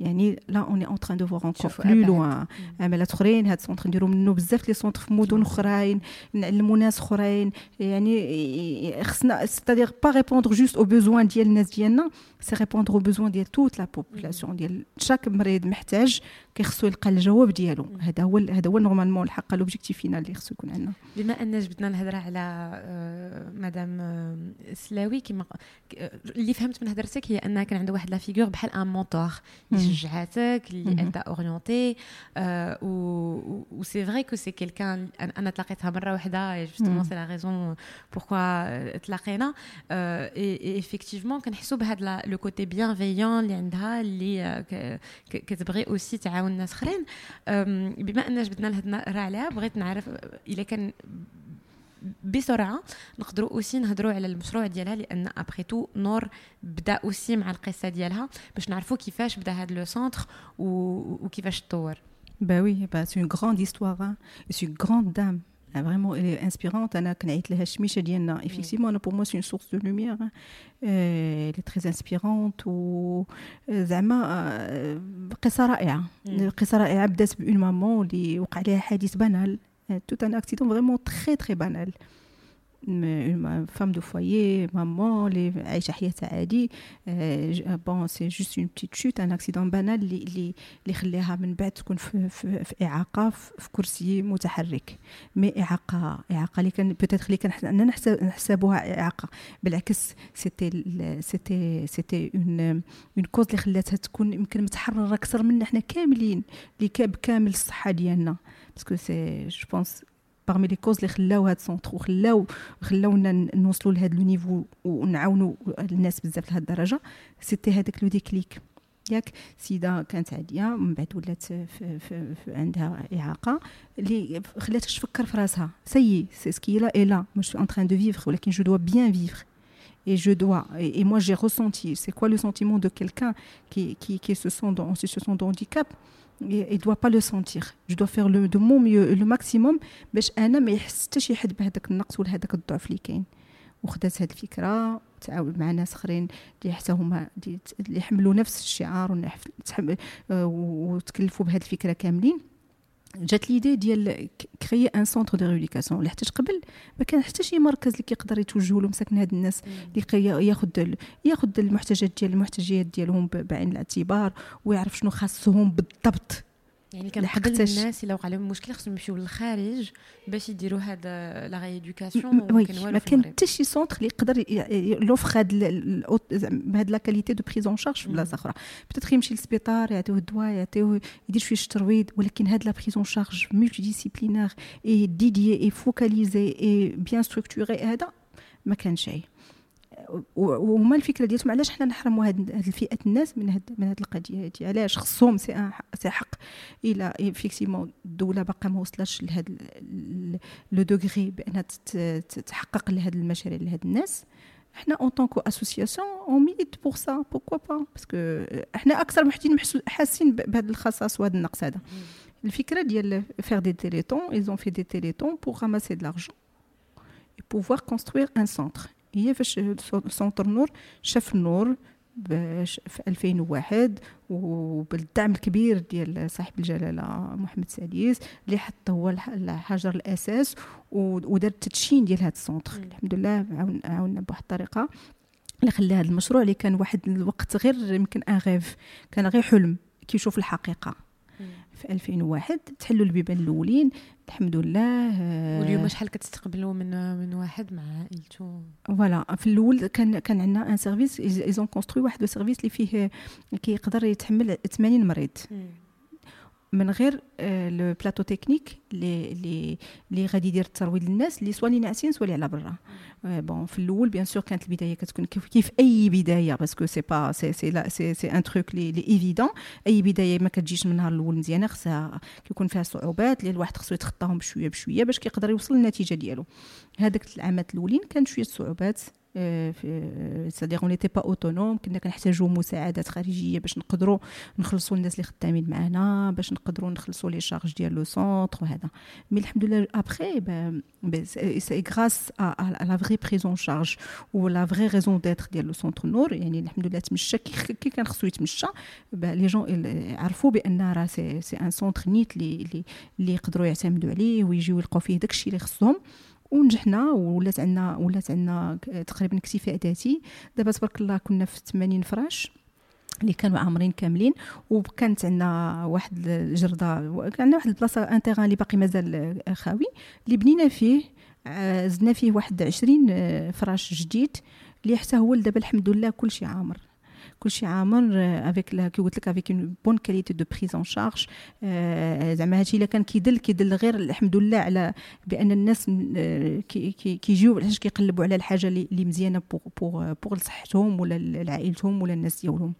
يعني là on est en train de voir encore plus loin عملات اخرين هاد ال centre نديرو منه بزاف les centres في مدن اخرين نعلمو ناس اخرين يعني خصنا c'est-à-dire pas répondre juste aux besoins ديال الناس ديالنا c'est répondre aux besoins ديال toute la population ديال chaque مريض محتاج كيخصو يلقى الجواب ديالو. هذا هو هذا هو normalement الحق l'objectif final اللي خصو يكون عندنا. بما أن جبدنا الهضره على مدام سلاوي كما اللي فهمت من هضرتك هي أنها كان عندها واحد la figure بحال un mentor اللي شجعتك اللي أنت orienter و c'est vrai que c'est quelqu'un أنا تلاقيتها مرة واحدة justement c'est la raison pourquoi تلاقينا. et effectivement كنحسوا بهذا le côté bienveillant اللي عندها اللي كتبغي aussi تعاون ناس اخرين بما ان جبدنا الهضره عليها بغيت نعرف إلا كان بسرعة نقدروا aussi نهضروا على المشروع ديالها لأن après tout نور بدا aussi مع القصة ديالها باش نعرفوا كيفاش بدا هذا le centre وكيفاش تطور Bah oui, bah c'est une grande histoire. Hein. C'est une grande dame. Ah, vraiment, elle est inspirante. أنا Effectivement, pour moi, c'est une source de lumière. Hein. Euh, elle est très inspirante. و زعما قصة رائعة. قصة رائعة بدات ب une maman اللي وقع لها حادث banal. Tout un accident vraiment très très banal. Une femme de foyer, maman, les Aïcha عادي bon c'est juste une petite chute un accident banal اللي اللي خلاها من بعد تكون في, في, في اعاقه في كرسي متحرك مي اعاقه اعاقه اللي كان بوتيتر اللي كان نحسبوها اعاقه بالعكس سيتي سيتي سيتي اون اون كوز اللي خلاتها تكون يمكن متحررة أكثر منا حنا كاملين اللي بكامل الصحة ديالنا. باسكو سي جو بونس parmi les causes اللي خلاو هاد السونتر وخلاو خلاونا نوصلوا لهذا لو نيفو ونعاونوا الناس بزاف لهاد الدرجه سيتي هذاك لو ديكليك ياك سيده كانت عاديه من بعد ولات في في في عندها اعاقه اللي خلاتها تفكر في راسها سي سي سكي لا اي لا مش ان تران دو فيفر ولكن جو دوا بيان فيفر et je dois et, et moi j'ai ressenti c'est quoi le sentiment de quelqu'un qui qui qui se sent dans, en situation de handicap il doit pas le sentir je dois faire le de mon mieux le maximum باش انا ما يحس حتى شي حد بهذاك النقص ولا هذاك الضعف اللي كاين وخدات هذه الفكره تعاون مع ناس اخرين اللي حتى هما اللي يحملوا نفس الشعار وتكلفوا بهذه الفكره كاملين جات l'idée ديال créer un centre de rééducation اللي حتى قبل ما كان حتى شي مركز اللي كيقدر يتوجه له مساكن هاد الناس اللي ياخذ ياخذ المحتاجات ديال المحتاجيات ديالهم بعين الاعتبار ويعرف شنو خاصهم بالضبط. يعني كنقبل الناس الا وقع لهم مشكل خصهم يمشيو للخارج باش يديروا هذا la rééducation ما كان حتى شي centre اللي يقدر يوفر هاد بهاد la qualité de prise en charge في بلاصة أخرى. peut-être يمشي للسبيطار يعطيوه الدواء يعطيوه يدير شوية الترويض ولكن هاد la prise en charge multidisciplinaire et dédiée et focalisée et bien structurée هذا ما كان شيء. وهما الفكرة ديالهم علاش حنا نحرموا هاد الفئه الناس من هاد من هاد القضية هادي؟ علاش خصهم سي حق؟ إلى effectivement الدولة باقا ما وصلتش لهاد le degré بأنها تحقق لهاد المشاريع لهاد الناس. إحنا en tant qu'association on milite pour ça pourquoi pas parce que إحنا أكثر محتاجين حاسين بهذا الخصاص وهذا النقص هذا. الفكرة ديال faire des télétons ils ont fait des télétons pour ramasser de l'argent et pouvoir construire un centre. هي فاش centre Noor شاف النور باش في 2001 وبالدعم الكبير ديال صاحب الجلالة محمد السادس اللي حط هو حجر الأساس ودار التدشين ديال هذا ال centre. الحمد لله عاوننا بواحد الطريقة اللي خلى هذا المشروع اللي كان واحد الوقت غير يمكن un rêve كان غير حلم كيشوف الحقيقة. في 2001 تحلوا البيبان الأولين الحمد لله واليوم شحال كتستقبلوا من من واحد مع عائلته؟ voilà في الأول كان كان عندنا un service ils ont construit واحد ال service اللي فيه كيقدر يتحمل 80 مريض. من غير le plateau technique اللي اللي اللي غادي يدير الترويض للناس اللي soit اللي ناعسين soit اللي على برا. bon في الأول bien sûr كانت البداية كتكون كيف, كيف أي بداية parce que c'est pas c'est c'est là c'est c'est un truc لي لي évident أي بداية ما كتجيش من النهار الأول مزيانه خصها كيكون فيها صعوبات اللي الواحد خصو يتخطاهم بشوية بشوية باش كيقدر يوصل للنتيجة ديالو. هذاك العامات الأولين كان شوية صعوبات. c'est-à-dire on était pas autonome كنا كنحتاجوا مساعدات خارجية باش نقدروا نخلصوا الناس اللي خدامين معنا باش نقدروا نخلصوا les charges ديال le centre وهذا. mais الحمد لله après c'est grâce à la vraie prise en charge و la vraie raison d'être ديال le centre Noor يعني الحمد لله تمشى كي كان خصو يتمشى les gens عرفوا بأن راه c'est un centre نيت اللي اللي يقدروا يعتمدوا عليه ويجيو يلقاو فيه داكشي اللي خصهم. ونجحنا ولات عندنا ولات عندنا تقريبا اكتفاء ذاتي. دابا تبارك الله كنا في 80 فراش اللي كانوا عامرين كاملين وكانت عندنا واحد الجردة عندنا واحد البلاصة un terrain اللي باقي مازال خاوي. اللي بنينا فيه زدنا فيه واحد 20 فراش جديد اللي حتى هو دابا الحمد لله كلشي عامر. كلشي عامر avec كي قلت لك avec bonne qualité de prise en charge زعما هادشي إلا كان كيدل كيدل غير الحمد لله على بأن الناس كيجيو علاش كيقلبوا على الحاجة اللي مزيانة pour pour pour لصحتهم ولا لعائلتهم ولا الناس ديالهم.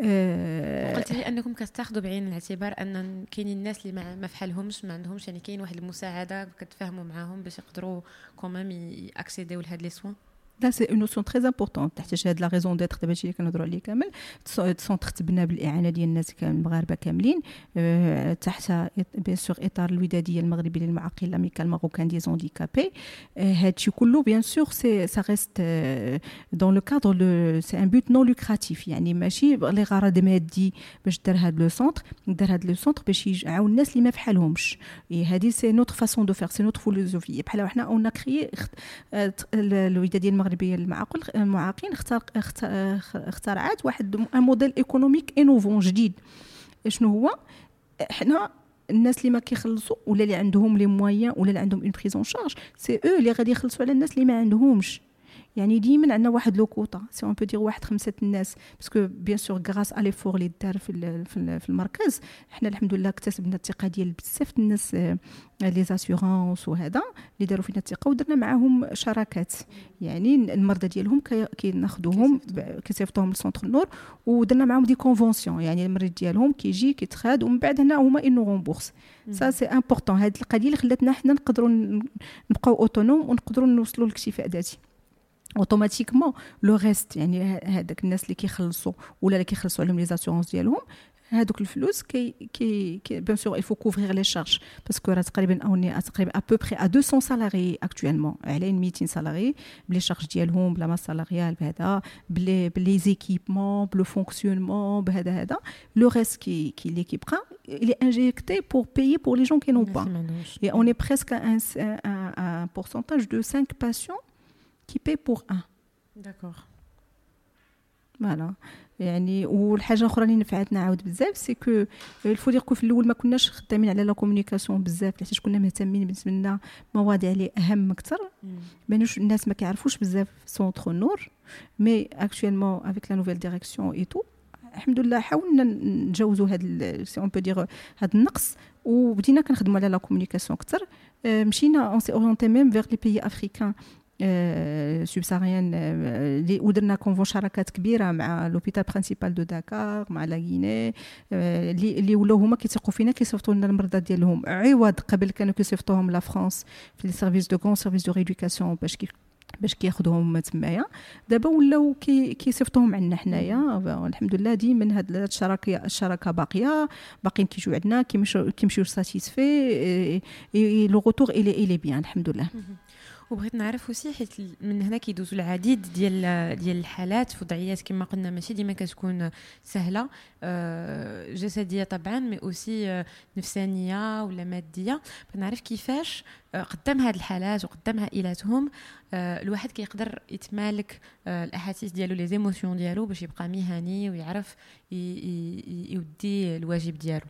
أه قلت لي أنكم كتاخذوا بعين الاعتبار أن كاينين الناس اللي ما فحالهمش ما عندهمش يعني كاين واحد المساعدة كتفاهموا معاهم باش يقدروا quand même ي accéder و لهاد les soins là c'est une notion très importante تحتاج هاد la raison d'être دابا هادشي اللي كنهضروا عليه كامل. centre تبنى بالإعانة ديال الناس المغاربه كاملين. تحت bien sûr إطار الودادية المغربي للمعاقين l'Amicale Marocaine des Handicapés هادشي كله bien sûr c'est ça reste dans le cadre c'est un but non lucratif يعني ماشي لغرض مادي باش دار هاد le centre دار هاد le centre باش يعاون الناس اللي ما فحالهمش. هادي c'est notre façon de faire c'est notre philosophie بحال وحنا on crée الودادية المغربية للمعاقل المعاقين اخترعت واحد modèle économique innovant جديد. شنو هو؟ حنا الناس اللي ما كيخلصوا ولا اللي عندهم les moyens ولا اللي عندهم une prise en charge c'est eux اللي غادي يخلصوا على الناس اللي ما عندهمش. يعني ديما عندنا واحد le quota si on peut dire واحد خمسة الناس parce que bien sûr grâce à l'effort اللي دار في في المركز حنا الحمد لله اكتسبنا الثقة ديال بزاف الناس les assurances وهذا اللي داروا فينا الثقة ودرنا معاهم شراكات. يعني المرضى ديالهم كناخذوهم كيصيفطوهم. ل centre النور ودرنا معاهم des conventions يعني المريض ديالهم كيجي كيتخاد ومن بعد هنا هما on nous rembourse ça c'est important هذه القضية اللي خلاتنا حنا نقدروا نبقاو autonomes ونقدروا نوصلوا للاكتفاء ذاتي. automatiquement le reste يعني هذاك الناس اللي كيخلصوا ولا اللي كيخلصوا عليهم les assurances ديالهم هذوك الفلوس كي كي, كي bien sûr il faut couvrir les charges parce que راه تقريبا اوني تقريبا à peu près à 200 salariés actuellement على 200 salariés ب les charges ديالهم ب la masse salariale بهذا ب les ب les équipements ب le fonctionnement بهذا هذا le reste كي كي لي كيبقى il est injecté pour payer pour les gens qui n'ont pas. Et on est presque à un, un, un pourcentage de 5 patients qui paie pour un. d'accord voilà يعني والحاجة أخرى اللي نفعتنا عاود بزاف c'est que il faut dire في الأول ما كناش خدامين على la communication بزاف حيت كنا مهتمين بالنسبة لنا مواضيع اللي أهم أكثر. بانوش الناس ما كيعرفوش بزاف centre Noor mais actuellement avec la nouvelle direction et tout الحمد لله حاولنا نتجاوزوا هذا si on peut dire هذا النقص. وبدينا كنخدموا على la communication أكثر. مشينا on s'est orienté même vers les pays africains subsahariens اللي ودرنا conventions شراكات كبيرة مع l'hôpital principal de Dakar مع la Guinée. اللي اللي ولاو هما كيثقوا فينا كيصيفطوا لنا المرضى ديالهم. عوض قبل كانوا كيصيفطوهم la France في les services de comme services de rééducation باش كي باش كياخذوهم تمايا. دابا ولاو كي كيصيفطوهم عندنا حنايا. الحمد لله ديما هاد الشراكه الشراكة باقية. باقيين كيجيو عندنا كيمشيو كيمشيو satisfaits le retour il est il est bien الحمد لله وبغيت نعرف aussi حيت من هنا كيدوزوا العديد ديال ديال الحالات وضعيات كما قلنا ماشي ديما كتكون سهلة. آه، جسدية طبعا mais aussi آه، نفسانية ولا مادية. بغيت نعرف كيفاش آه، قدام هاد الحالات وقدام عائلاتهم الواحد كيقدر يتمالك الأحاسيس ديالو les émotions ديالو باش يبقى مهني ويعرف يودي الواجب ديالو.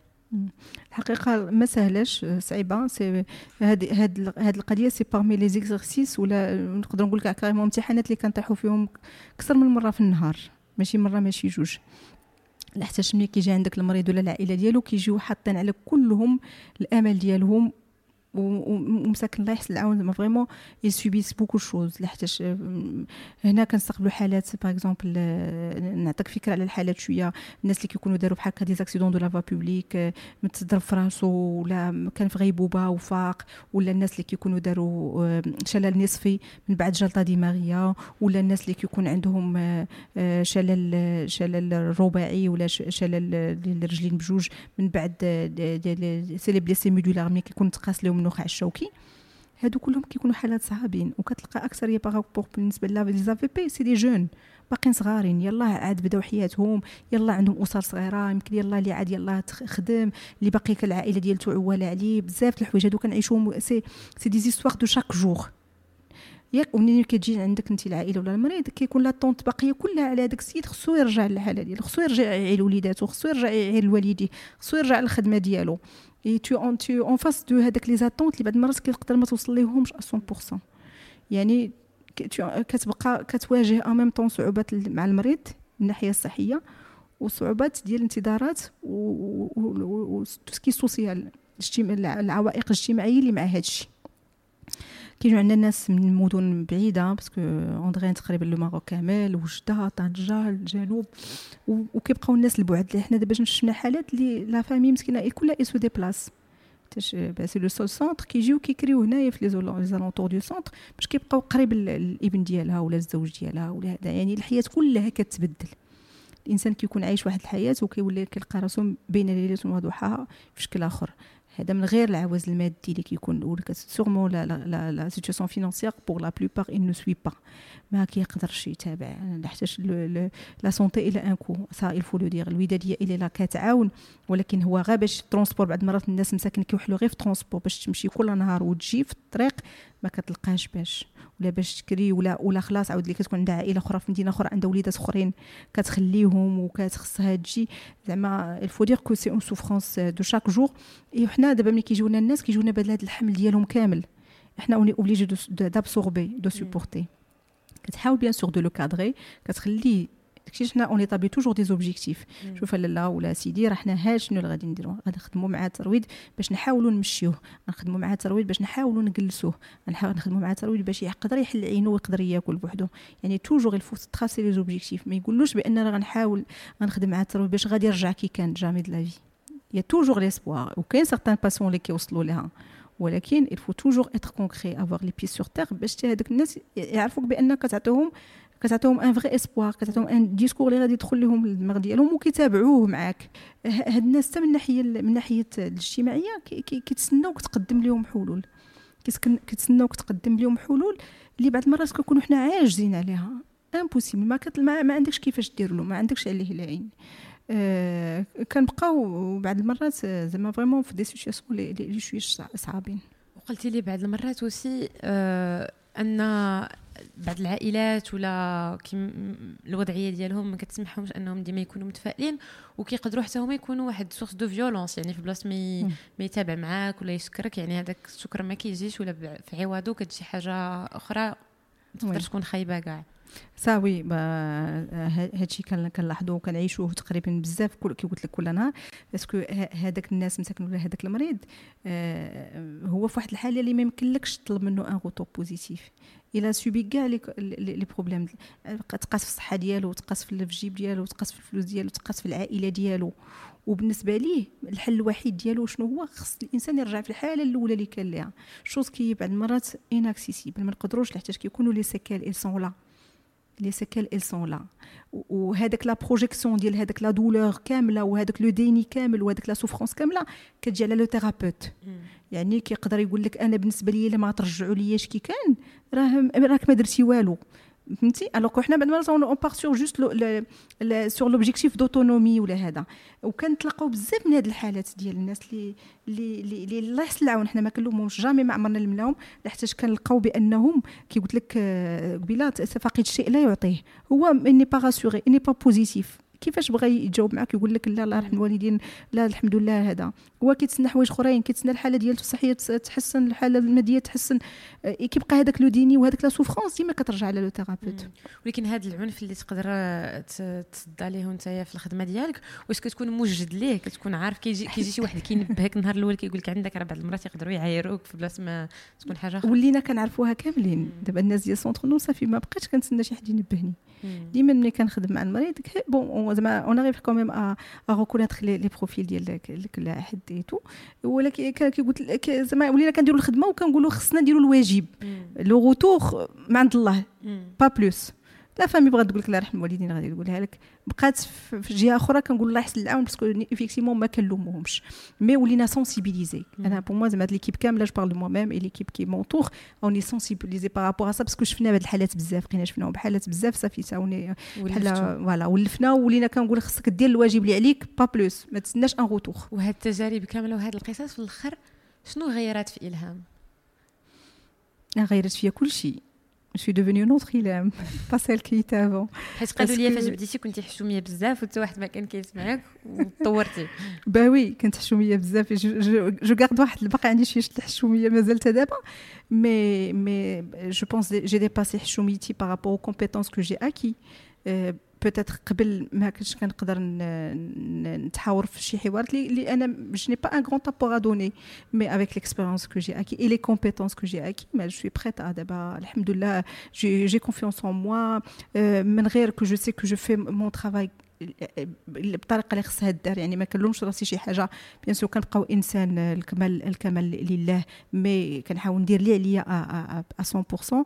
الحقيقة ما سهلاش صعيبة. c'est هاد هاد هاد القضية c'est parmi les exercices ولا نقدر نقول لك carrément امتحانات اللي كنطيحوا فيهم أكثر من مرة في النهار. ماشي مرة ماشي جوج. حتى ملي كيجي عندك المريض ولا العائلة ديالو كيجيو حاطين على كلهم الأمل ديالهم ومساكن الله يحسن العون زعما vraiment ils subissent beaucoup de choses لحتاش هنا كنستقبلوا حالات par exemple نعطيك فكره على الحالات شوية الناس اللي كيكونوا داروا بحال هكا des accidents de la voie publique متضرب في راسو ولا كان في غيبوبه وفاق ولا الناس اللي كيكونوا داروا شلل نصفي من بعد جلطه دماغيه ولا الناس اللي كيكون عندهم شلل شلل رباعي ولا شلل الرجلين بجوج من بعد c'est les blessés médullaires ملي كيكون تقاس لهم النخاع الشوكي. هادو كلهم كيكونوا حالات صعابين وكتلقى أكثر par rapport بالنسبة les AVP c'est des jeunes. باقيين صغارين يلا عاد بداو حياتهم يلا عندهم أسر صغيرة يمكن يلا اللي عاد يلا خدم اللي باقي العائله ديالته معولة عليه. بزاف الحوايج هادو كنعيشوهم c'est c'est des histoires de chaque jour ياك ومنين كتجي عندك انت العائلة ولا المريض كيكون l'attente باقية كلها على هذاك السيد خصو يرجع للحالة ديالو خصو يرجع يعيل وليداتو خصو يرجع يعيل لوالديه خصو يرجع للخدمة ديالو. et tout en tout en face de هذاك les attentes اللي بعد المرات كتقدر ما توصل ليهمش 100% يعني كتبقى كتواجه en même temps صعوبات مع المريض من الناحيه الصحيه وصعوبات ديال الانتظارات و tout ce qui est social العوائق الاجتماعيه اللي مع هذا كاينو عندنا ناس من مدن بعيدة parce qu'on draine تقريبا le Maroc كامل وجدة طنجه الجنوب وكيبقاو الناس البعد اللي حنا دابا شفنا حالات اللي la famille مسكينة كلها elle se déplace. c'est le seul centre كيجيو كيكريو هنايا في les alentours du centre باش كيبقاو قريب الإبن ديالها ولا الزوج ديالها ولا هذا. يعني الحياة كلها كتبدل. الإنسان كيكون عايش واحد الحياة وكيولي كيلقى راسو بين ليله وضحاها في شكل آخر. هذا من غير العوز المادي اللي كيكون الأول. sûrement la la la situation financière pour la plupart il ne suit pas. ما كيقدرش يتابع. لحتاش la santé elle a un coût ça il faut le dire. الوداديه إلى لا كتعاون. ولكن هو غير باش transport بعض المرات الناس مساكن كيوحلوا غير في transport باش تمشي كل نهار وتجي في الطريق ما كتلقاش باش. ولا باش تكري ولا ولا خلاص عاود اللي كتكون عندها عائلة أخرى في مدينة أخرى عندها وليدات أخرين كتخليهم وكتخصها تجي. زعما il faut dire que c'est une souffrance de chaque jour et حنا دابا ملي كيجيونا الناس كيجيونا بهذا الحمل ديالهم كامل. إحنا on est obligé d'absorber de supporter كتحاول bien sûr de le cadrer كتخليه داكشي حنا on établit toujours des objectifs شوف لالا ولا سيدي راه حنا ها شنو اللي غادي نديرو؟ غادي نخدموا مع الترويض باش نحاولوا نمشيوه. نخدموا مع الترويض باش نحاولوا نجلسوه. نخدموا مع الترويض باش يقدر يحل عينو ويقدر ياكل بوحدو. يعني toujours il faut tracer les objectifs ما يقولوش بأن راه غنحاول غنخدم مع الترويض باش غادي يرجع كي كان jamais de la vie y a toujours l'espoir وكاين certains patients اللي كيوصلوا لها ولكن faut toujours être concret avoir les pieds sur terre باش هذوك الناس يعرفوك بأنك تعطيهم كتعطيهم un vrai espoir كتعطيهم un discours اللي غادي يدخل لهم للدماغ ديالهم وكيتابعوه معاك هاد الناس حتى من ناحيه من ناحيه الاجتماعيه كيتسناوك تقدم لهم حلول كيتسناوك تقدم لهم حلول اللي بعض المرات كنكونوا حنا عاجزين عليها impossible ما. ما, ما عندكش كيفاش دير له ما عندكش عليه العين آه كنبقاو بعض المرات زعما vraiment في des situations اللي شوية صعابين وقلتي لي بعض المرات aussi آه ان بعض العائلات ولا الوضعية ديالهم ما كتسمحهمش أنهم ديما يكونوا متفائلين وكيقدروا حتى هما يكونوا واحد source de violence يعني في بلاصة ما يتابع معاك ولا يشكرك يعني هذاك الشكر ما كيجيش ولا في عوضو كتجي حاجة أخرى تقدر تكون خايبة كاع. صاوي هادشي كنلاحظوه كنعيشوه تقريبا بزاف كي قلت لك كل نهار. parce que هذاك الناس مساكن ولا هذاك المريض آه، هو في واحد الحالة اللي ما يمكنلكش تطلب منه un retour positif il a subi كاع les problèmes تقاس في الصحة ديالو تقاس في الجيب ديالو تقاس في الفلوس ديالو تقاس في العائلة ديالو. وبالنسبة ليه الحل الوحيد ديالو شنو هو؟ خص الإنسان يرجع في الحالة الأولى اللي كان ليها. chose qui بعض المرات inaccessible ما نقدروش لحتاش كيكونوا les séquelles ils sont là les séquelles elles sont là وهذاك la projection ديال هذاك la douleur كامله وهذاك le déni كامل وهذاك la souffrance كامله كتجي على le thérapeute يعني كيقدر يقول لك أنا بالنسبة لي الا ما ترجعوا لياش كي كان راه راك ما درتي والو فهمتي؟ alors حنا بعد mais on part sur juste sur l'objectif d'autonomie ولا هذا. وكنتلاقاو بزاف من هاد الحالات ديال الناس اللي اللي اللي الله يحسن العون حنا ما كنلومهمش jamais ما عمرنا لمناهم حتى كنلقاو بأنهم كي قلت لك قبيلة فاقد الشيء لا يعطيه. هو il n'est pas rassuré il n'est pas positif كيفاش بغى يجاوب معك يقول لك لا الله يرحم الوالدين لا الحمد لله هذا. هو كيتسنى حوايج أخرين كيتسنى الحالة ديالته الصحيه تحسن الحالة المادية تحسن. آه، كيبقى هذاك le déni وهذاك la souffrance ديما كترجع على le thérapeute. ولكن هذا العنف اللي تقدر تصد عليه نتايا في الخدمة ديالك واش كتكون موجد ليه؟ كتكون عارف كيجي كيجي شي واحد كينبهك النهار الأول كيقول لك عندك راه بعض المرات يقدروا يعايروك في بلاصة ما تكون حاجة أخرى. ولينا كنعرفوها كاملين. دابا الناس ديال Centre Nour صافي ما بقيتش كنتسنى شي حد ينبهني. ديما ملي كنخدم مع المريض bon زعما on arrive quand même à reconnaître les profils ديال كل حد et tout ولكن كيقول لك زعما ولينا كنديروا الخدمة وكنقولوا خصنا نديروا الواجب. le retour ما عند الله. pas plus la famille بغات تقول لك الله يرحم الوالدين غادي تقولها لك. بقات في جهة أخرى كنقول الله يحسن العون parce que effectivement ما كنلوموهمش. mais ولينا sensibilisés أنا pour moi زعما هاد l'équipe كاملة je parle moi-même et l'équipe qui m'entoure on est sensibilisés par rapport à ça parce que شفنا هاد الحالات بزاف. بقينا شفناهم بحالات بزاف. صافي تاوني بحال voilà ولفنا ولينا كنقول خصك دير الواجب اللي عليك pas plus ما تسناش un retour وهاد التجارب كاملة وهاد القصص في الأخر شنو غيرات في إلهام؟ غيرت فيا كل شيء je suis devenue une autre Ilham, pas celle qui était avant. حيت قالوا لي فاش بديتي كنتي حشوميه بزاف وحتى واحد ما كان كيسمعك وتطورتي bah oui كنت حشوميه بزاف je garde واحد الباقي عندي شي الحشوميه مازال دابا mais mais je pense j'ai dépassé حشوميتي par rapport aux compétences que j'ai acquis. peut-être قبل ما كنتش كنقدر نتحاور في شي حوار اللي أنا je n'ai pas un grand apport à donner mais avec l'expérience que j'ai acquis et les compétences que j'ai acquis mais je suis prête دابا الحمد لله j'ai j'ai confiance en moi من غير que je sais que je fais mon travail بالطريقة اللي خصها دار يعني ما كنلومش راسي شي حاجة. bien sûr كنبقاو إنسان الكمال الكمال لله mais كنحاول ندير اللي عليا ا 100% Catherine,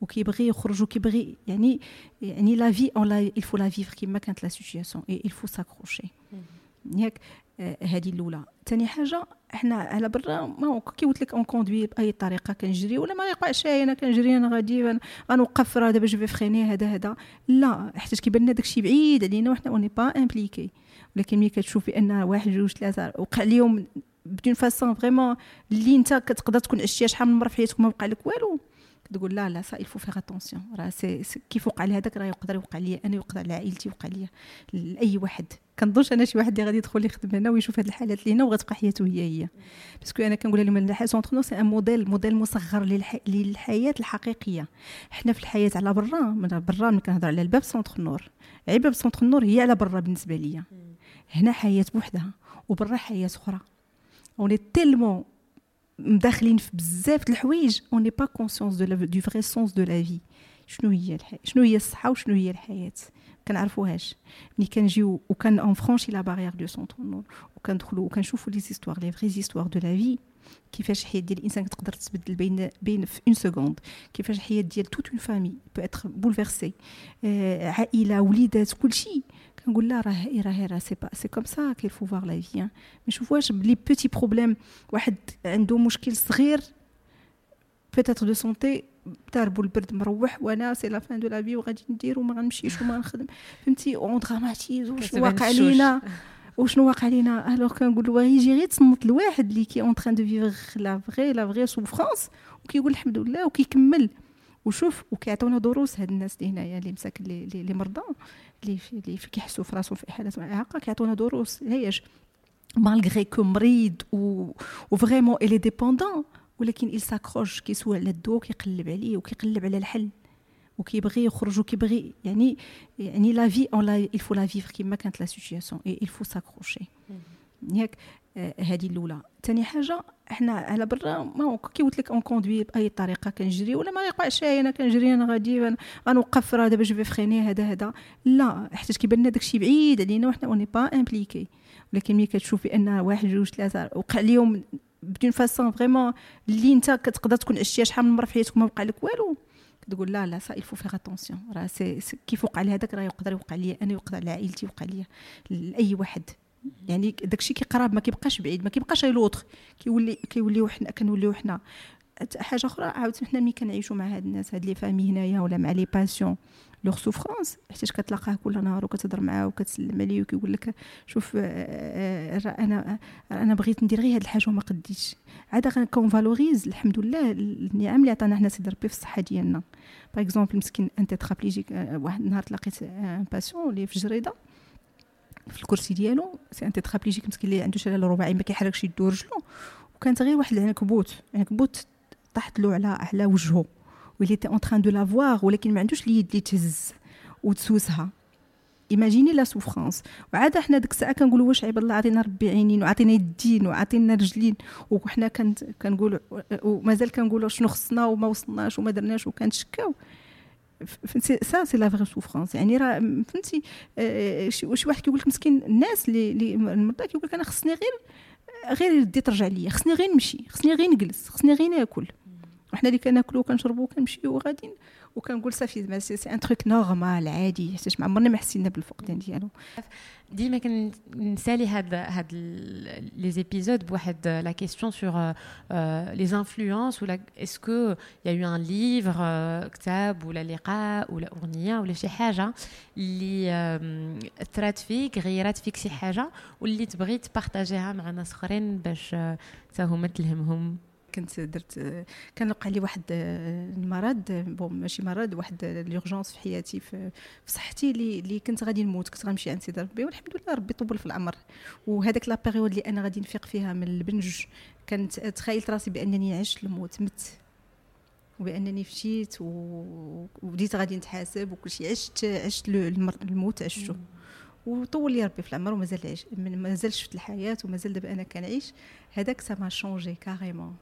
وكيبغي يخرج وكيبغي يعني يعني la vie on la faut la vivre كما كانت la il faut s'accrocher. ياك هذه الاولى ثاني حاجة إحنا على برا ما كي قلت لك on conduit بأي طريقه كنجري ولا ما يقعش أنا كنجري أنا غادي غنوقف راه دابا je vais freiner هذا هذا لا حيت كيبان لنا داكشي بعيد علينا وحنا on n'est pas impliqués ولكن ملي كتشوفي ان واحد جوج ثلاثة وقع اليوم d'une façon vraiment اللي انت كتقدر تكون عشتيها شحال من مره في حياتك وما وقع لك والو تقول لا لا ça il faut faire attention راه c'est كيف وقع لي هذاك راه يقدر يوقع لي أنا يوقع لعائلتي يوقع لي لأي واحد. كنظنش أنا شي واحد اللي غادي يدخل يخدم هنا ويشوف هاد الحالات اللي هنا وغتبقى حياته هي هي. parce que أنا كنقول لهم الحياة Centre Nour c'est un modèle modèle مصغر للح... للحياة الحقيقية. حنا في الحياة على برا من برا ملي كنهضر على الباب Centre Nour. عيب باب Centre Nour هي على برا بالنسبة ليا. هنا حياة بوحدها وبرا حياة أخرى. on est tellement مداخلين في بزاف د الحوايج on n'est pas conscients de du vrai sens de la vie شنو هي الحياة شنو هي الصحة وشنو هي الحياة كنعرفوهاش ملي كنجيو و quand on franchit la barrière de ce centre وكندخلو وكنشوفو les histoires les vraies histoires de la vie كيفاش الحياة ديال الإنسان كتقدر تتبدل بين بين في une seconde كيفاش الحياة ديال toute une famille peut être bouleversée عائلة وليدات كلشي كنقول لا راه راه راه c'est pas c'est comme ça qu'il faut voir la vie ما نشوفوهاش ب les petits problèmes واحد عنده مشكل صغير peut-être de santé ضاربو البرد مروح وأنا c'est la fin de la vie وغادي ندير وما غنمشيش وما نخدم فهمتي؟ on dramatise وشنو واقع لينا. وشنو واقع لينا؟ alors كنقول له يجي غير تصنت الواحد اللي qui en train de vivre la vraie la vraie souffrance وكيقول الحمد لله وكيكمل. وشوف وكيعطيونا دروس هاد الناس اللي هنايا اللي مساك اللي, مرضى اللي اللي كيحسوا في راسهم في حالات إعاقة كيعطونا دروس. هياش. malgré que مريض و vraiment il est dépendant ولكن il s'accroche كيسول على الدوا كيقلب عليه وكيقلب على الحل. وكيبغي يخرج وكيبغي يعني يعني la vie on la il faut la vivre كيما كانت la situation et il faut s'accrocher. ياك آه، هذه الأولى. ثاني حاجة إحنا على برا ما كي قلت لك on conduit بأي طريقة كنجري ولا ما يقعش أنا كنجري أنا غادي غنوقف راه دابا je freinais هذا هذا. لا حيت كيبان لنا داكشي بعيد علينا وحنا on n'est pas impliqués ولكن ملي كتشوف بان واحد جوج ثلاثة وقع اليوم d'une façon vraiment اللي أنت كتقدر تكون عشتيها شحال من مرة في حياتك وما وقع لك والو. تقول لا لا ça il faut faire attention راه c'est كيف وقع لهذاك راه يقدر يوقع لي أنا يوقع لعائلتي يوقع لي لأي واحد. يعني داكشي كيقرب ما كيبقاش بعيد ما كيبقاش l'autre كيولي كيوليو حنا كنوليو حنا. حاجة أخرى عاود حنا ملي كنعيشوا مع هاد الناس هاد les familles هنايا ولا مع les patients leur souffrance حيت كتلاقاه كل نهار وكتهضر معاه وكتسلم عليه وكيقول لك شوف راه أنا أنا بغيت ندير غير هاد الحاجة وما قديتش. عاد valorise الحمد لله النعم اللي عطانا حنا سيدي ربي في الصحة ديالنا. par exemple مسكين أنت tétraplégique واحد النهار تلاقيت un patient اللي في جريدة في الكرسي ديالو c'est un tétraplégique مسكين اللي عنده شلل رباعي ما كيحركش يدو رجلو. وكانت غير واحد العنكبوت عنكبوت طاحت له على على وجهه و il était en train de la voir ولكن ما عندوش اليد اللي تهز وتسوسها. imaginez la souffrance وعاد حنا ديك الساعة كنقولوا واش عيب الله عطينا ربي عينين وعطينا يدين وعطينا رجلين. وحنا كنقولوا ومازال كنقولوا شنو خصنا وما وصلناش وما درناش وكنتشكاو. فهمتي؟ ça c'est la vraie souffrance يعني راه فهمتي؟ آه، شي واحد كيقول لك مسكين الناس اللي المرضى كيقول لك أنا خصني غير غير يدي ترجع ليا خصني غير نمشي خصني غير نجلس خصني غير ناكل. وحنا اللي كناكلو وكنشربو وكنمشيو وغاديين. وكنقول صافي c'est un truc normal عادي. حيت ما عمرنا ما حسينا بالفقدان ديالو. ديما كنسالي هاد هاد les épisodes بواحد la question sur les influences ولا est-ce qu'il y a eu un livre كتاب ولا لقاء ولا أغنية ولا شي حاجة اللي اثرات فيك غيرات فيك شي حاجة واللي تبغي تبارطاجيها مع ناس أخرين باش حتى هما تلهمهم؟ كنت درت كان وقع لي واحد المرض bon ماشي مرض واحد l'urgence في حياتي في, في صحتي اللي اللي كنت غادي نموت كنت غنمشي عند سيدي ربي والحمد لله ربي طول في العمر. وهذاك la période اللي أنا غادي نفيق فيها من البنج كنت تخيلت راسي بأنني عشت الموت مت. وبأنني مشيت وبديت غادي نتحاسب وكل شيء عشت عشت الموت عشته. وطول لي ربي في العمر ومازال عيش مازال شفت الحياة ومازال دابا أنا كنعيش. هذاك ça m'a changée carrément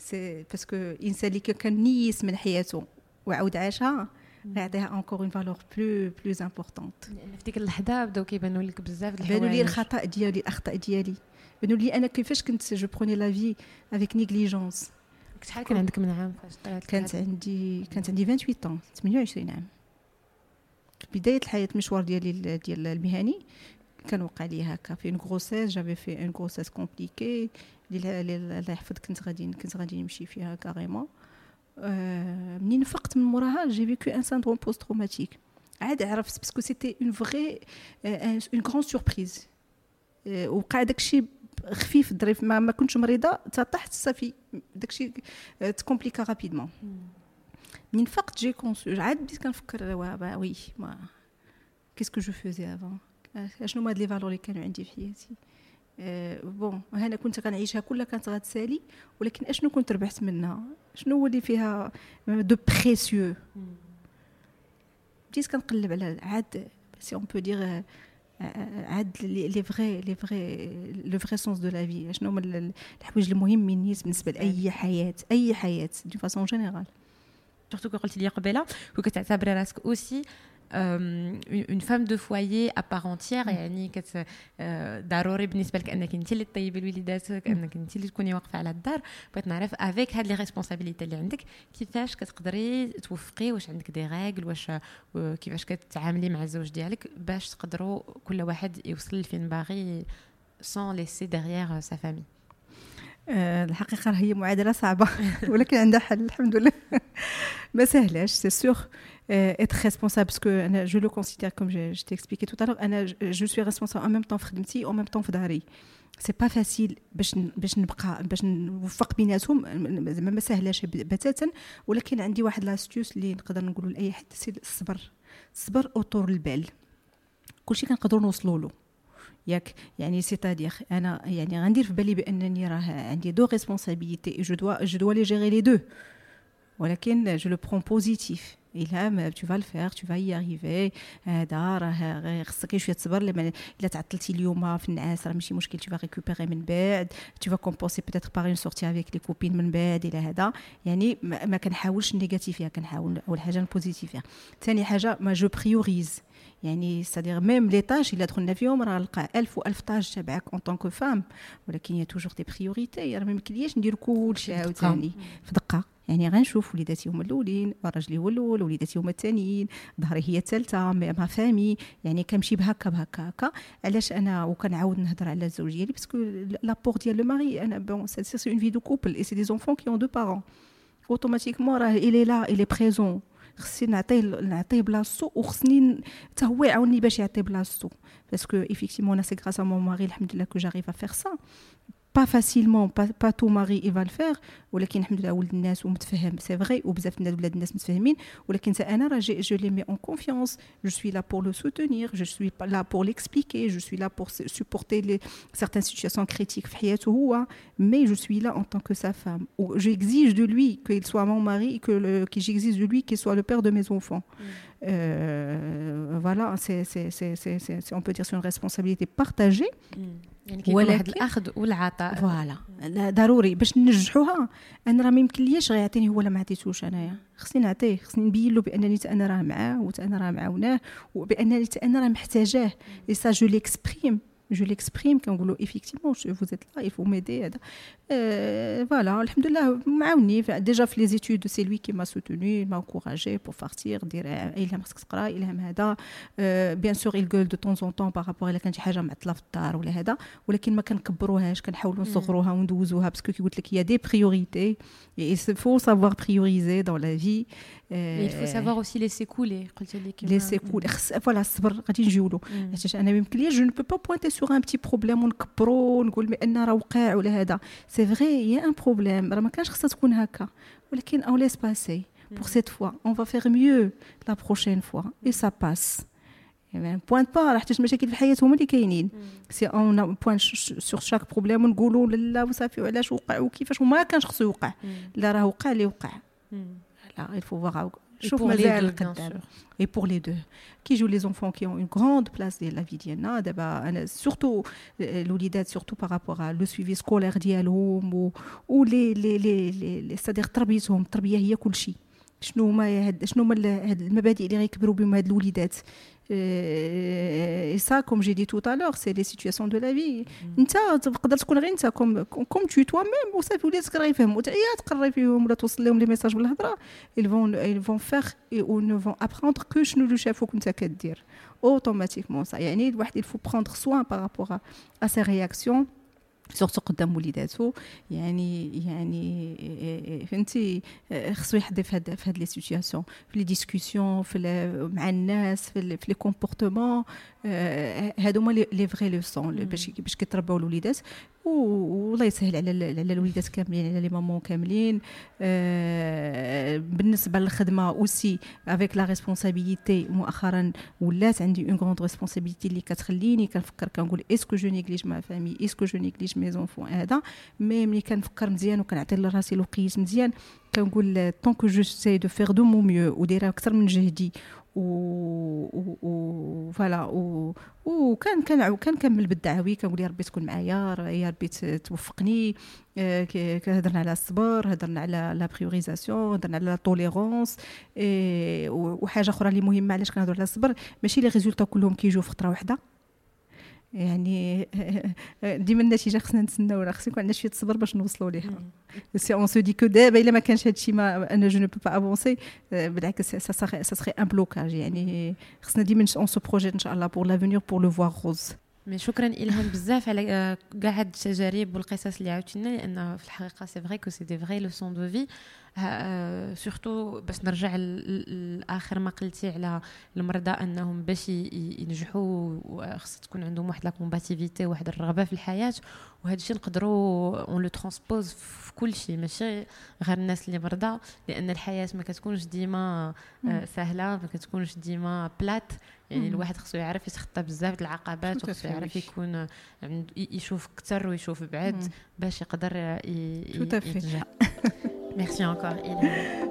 c'est parce que الانسان اللي كان نيس من حياته وعاود عاشها غيعطيها encore une valeur plus plus importante لأن في ديك اللحظه بداو كيبانوا لك بزاف الحوايج بانوا لي الخطأ ديالي الأخطاء ديالي. بانوا لي أنا كيفاش كنت je prenais la vie avec négligence شحال كان عندك من عام؟ فاش كانت عندي كانت عندي 28 عام 28 عام. بداية الحياة المشوار ديالي ديال المهني كان وقع لي هكا. في une grossesse j'avais fait une grossesse compliquée اللي الله يحفظ كنت غادي كنت غادي نمشي فيها carrément. آه منين فقت من موراها j'ai vécu un syndrome post-traumatique عاد عرفت parce que c'était une vraie une grande surprise وقع داكشي خفيف ظريف ما, ما كنتش مريضة طحت صافي. داكشي تكومبليكا rapidement منين فقت j'ai pensé عاد بديت كنفكر oui mais qu'est-ce que je faisais avant شنو هاد les valeurs اللي كانوا عندي في حياتي؟ bon آه، أنا كنت كنعيشها كلها كانت غتسالي ولكن أشنو كنت ربحت منها؟ شنو هو اللي فيها de précieux؟ بديت كنقلب على عاد c'est on peut dire عاد les vrais les vrais le vrai sens de la vie شنو هما الحوايج المهمين بالنسبة لأي حياة أي حياة de façon générale surtout قلتي لي قبيله كتعتبري راسك aussi une femme de foyer à part entière يعني كت ضروري بالنسبة لك أنك أنت اللي تطيبي لوليداتك أنك أنت اللي تكوني واقفة على الدار بغيت نعرف avec هاد les responsabilités اللي عندك كيفاش كتقدري توفقي واش عندك des règles واش كيفاش كتعاملي مع الزوج ديالك باش تقدروا كل واحد يوصل لفين باغي sans laisser derrière sa famille الحقيقة هي معادلة صعبة ولكن عندها حل الحمد لله. ما سهلاش c'est sûr être responsable parce que أنا je le considère comme je, je t'ai expliqué tout à l'heure أنا je suis responsable en même temps في خدمتي en même temps في داري c'est pas facile باش باش نبقى باش نوفق بيناتهم زعما ما سهلاش بتاتا ولكن عندي واحد l'astuce اللي نقدر نقول لاي حد c'est الصبر الصبر وطول البال كلشي كنقدروا نوصلوا له ياك يعني c'est-à-dire أنا يعني غندير في بالي بانني راه عندي deux responsabilités je dois je dois les gérer les deux ولكن je le prends positif الهام tu vas le faire tu vas y arriver. هذا راه خصك شوية تصبر إلا تعطلتي اليوم في النعاس راه ماشي مشكل tu vas récupérer من بعد. Tu vas compenser peut-être par une sortie avec les copines من بعد إلى هذا. يعني ما كنحاولش نيجاتيفيها كنحاول أول حاجة نبوزيتيفيها ثاني حاجة mais je priorise يعني c'est-à-dire même les tâches إلا دخلنا فيهم راه نلقى ألف وألف tâche تبعك en tant que femme ولكن il y a toujours des priorités راه ما يمكنليش ندير كلشي عاوتاني. في دقة. يعني غنشوف وليداتي هما الأولين راجلي هو الأول وليداتي هما الثانيين داري هي الثالثه ma famille يعني كنمشي بهكا بهكا هكا. علاش أنا وكنعاود نهضر على الزوج ديالي parce que l'apport ديال le mari أنا bon c'est une vie de couple et c'est des enfants qui ont deux parents automatiquement راه il est là il est présent خصني نعطيه نعطيه بلاصتو وخصني حتى هو يعاوني باش يعطي بلاصتو. parce que effectivement أنا c'est grâce à mon mari الحمد لله que j'arrive à faire ça pas facilement pas tout mari il va le faire ولكن الحمد لله ولد الناس ومتفهم c'est vrai وبزاف الناس ولاد الناس متفاهمين. ولكن أنا راه je l'ai mis en confiance je suis là pour le soutenir je suis là pour l'expliquer je suis là pour supporter les certaines situations critiques في حياته هو mais je suis là en tant que sa femme و j'exige de lui qu'il soit mon mari que le que j'exige de lui qu'il soit le père de mes enfants. Euh, voilà c'est c'est c'est on peut dire c'est une responsabilité partagée. Mm. يعني كيكون واحد الأخذ والعطاء. voilà. ضروري. باش ننجحوها أنا راه ما يمكنليش غير يعطيني هو لا ما عطيتوش أنايا. خصني نعطيه خصني نبين له بأنني أنا راه معاه وأنا راه معاوناه وبأنني أنا راه محتاجاه. اي سا جو ليكسبريم je l'exprime quand vous effectivement vous êtes là il faut m'aider euh, voilà alhamdoulilah معاوني déjà في les études c'est lui qui m'a soutenu il m'a encouragé pour partir dire إلهام خصك تقرا إلهام هذا bien sûr il gueule de temps en temps par rapport إلا كانت شي حاجه معطله في الدار ولا هذا ولكن ما كنكبروهاش كنحاولوا نصغروها وندوزوها باسكو كي قلت لك il y a des priorités et il faut savoir prioriser dans la vie Mais il faut savoir aussi laisser couler قلت لك laisser couler فوالا الصبر غادي نجيو له حيت انا ما يمكنليش جو ne peux pas pointer sur un petit problème ونكبرو ونقول بأن راه وقع ولا هذا. c'est vrai y a un problème راه ما كانش خصها تكون هكا. ولكن on laisse passer pour cette fois on va faire mieux la prochaine fois. Et ça passe. يعني pointe pas راه حتى المشاكل في الحياة هما اللي كاينين si on pointe sur chaque problème ونقولوا لا وصافي وعلاش وقع وكيفاش وما كانش خصو يوقع. لا راه وقع اللي وقع لا il faut voir شوف مازال قدام et pour les deux. Qui jouent les enfants qui ont une grande place dans la vie ديالنا دابا أنا surtout الوليدات surtout par rapport à le suivi scolaire ديالهم و, و لي لي لي لي c'est-à-dire تربيتهم التربيه هي كل شيء شنو هما شنو هما المبادئ اللي غيكبروا بهم هاد الوليدات et ça comme j'ai dit tout à l'heure c'est les situations de la vie. انت تقدر تكون غير انت comme comme tu toi-même وصافي وليداتك راه يفهموا تعيا تقري فيهم ولا توصل لهم les messages بالهضره ils vont ils vont faire ou ne vont apprendre que شنو اللي شافوك انت كدير automatiquement صح يعني الواحد il faut prendre soin par rapport à, à ses réactions. surtout قدام وليداتو. يعني يعني فهمتي؟ خصو يحضر في هاد في هاد les situations في les discussions في مع الناس في les comportements. هادو هما les vraies leçons باش باش كيترباو الوليدات. والله يسهل على على الوليدات كاملين على les mamans كاملين. آه بالنسبة للخدمة aussi avec la responsabilité مؤخرا ولات عندي une grande responsabilité اللي كتخليني كنفكر كنقول est-ce que je néglige ma famille est-ce que je néglige mes enfants هذا. mais ملي كنفكر مزيان وكنعطي لراسي الوقيت مزيان كنقول tant que j'essaie de faire de mon mieux ودايره أكثر من جهدي و voilà و وكان كان كنكمل بالدعوي كنقول يا ربي تكون معايا يا ربي توفقني آه، هضرنا على الصبر هضرنا على la priorisation هضرنا على la tolérance وحاجة أخرى اللي مهمة علاش كنهضروا على الصبر؟ ماشي les résultats كلهم كيجيو في خطرة واحدة يعني ديما النتيجه خصنا نتسناو راه خص يكون عندنا شوية الصبر باش نوصلوا ليها. si on se dit que دابا إلا ما كانش هادشي ما أنا je ne vais pas avancer بالعكس ça ça crée un blocage يعني خصنا ديما on se projette إن شاء الله pour l'avenir pour le voir rose mais شكرا إلهام بزاف على كاع هاد التجارب والقصص اللي عاودتينا لأن في الحقيقة c'est vrai que c'est des vraies leçons de vie surtout باش نرجع لآخر ما قلتي على المرضى أنهم باش ينجحوا خص تكون عندهم واحد la combativité واحد الرغبة في الحياة. وهذا الشيء نقدروا on le transpose في كل شيء ماشي غير الناس اللي مرضى لأن الحياة ما كتكونش ديما سهلة ما كتكونش ديما بلات يعني الواحد خصو يعرف يتخطى بزاف العقبات وخصو يعرف يكون يشوف أكثر ويشوف بعد باش يقدر ينجح. Merci encore, Ilham.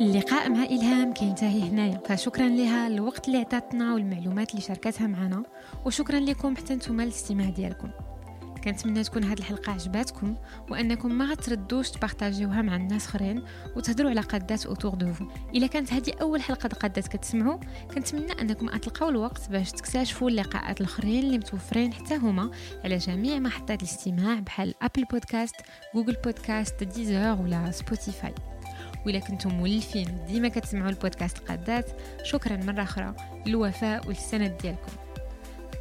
اللقاء مع إلهام كينتهي هنايا فشكرا لها الوقت اللي عطاتنا والمعلومات اللي شاركتها معنا وشكرا لكم حتى نتوما الاستماع ديالكم كنتمنى تكون هذه الحلقة عجباتكم وأنكم ما غتترددوش تبارطاجيوها مع الناس أخرين وتهضروا على قادات autour de vous. إلا كانت هذه أول حلقة قادات كتسمعوا كنتمنى أنكم تلقاو الوقت باش تكتشفوا اللقاءات الأخرين اللي متوفرين حتى هما على جميع محطات الاستماع بحال Apple Podcast Google Podcast Deezer ولا Spotify وإلا كنتم مولفين ديما كتسمعوا البودكاست قادات شكرا مرة أخرى. للوفاء والسند ديالكم.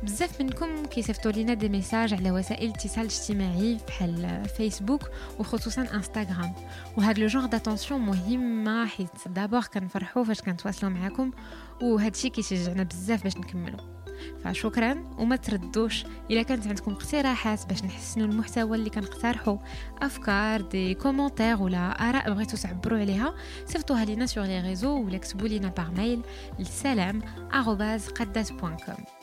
بزاف منكم كيصيفطوا لينا des messages على وسائل الاتصال الاجتماعي بحال فيسبوك وخصوصا انستغرام. وهذا le genre d'attention مهمة حيت d'abord كنفرحوا فاش كنتواصلوا معكم وهذا الشيء كيشجعنا بزاف باش نكملوا فشكرا وما تترددوش. إلا كانت عندكم اقتراحات باش نحسنوا المحتوى اللي كنقترحوا أفكار des commentaires ولا آراء بغيتو تعبروا عليها صيفطوها لينا sur les réseaux ولا كتبوا لينا par mail لسلام قدات.com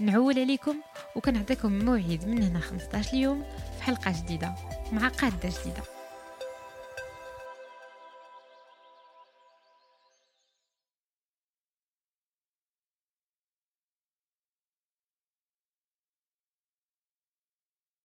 نعول عليكم وكنعطيكم موعد من هنا 15 يوم في حلقة جديدة مع قادة جديدة.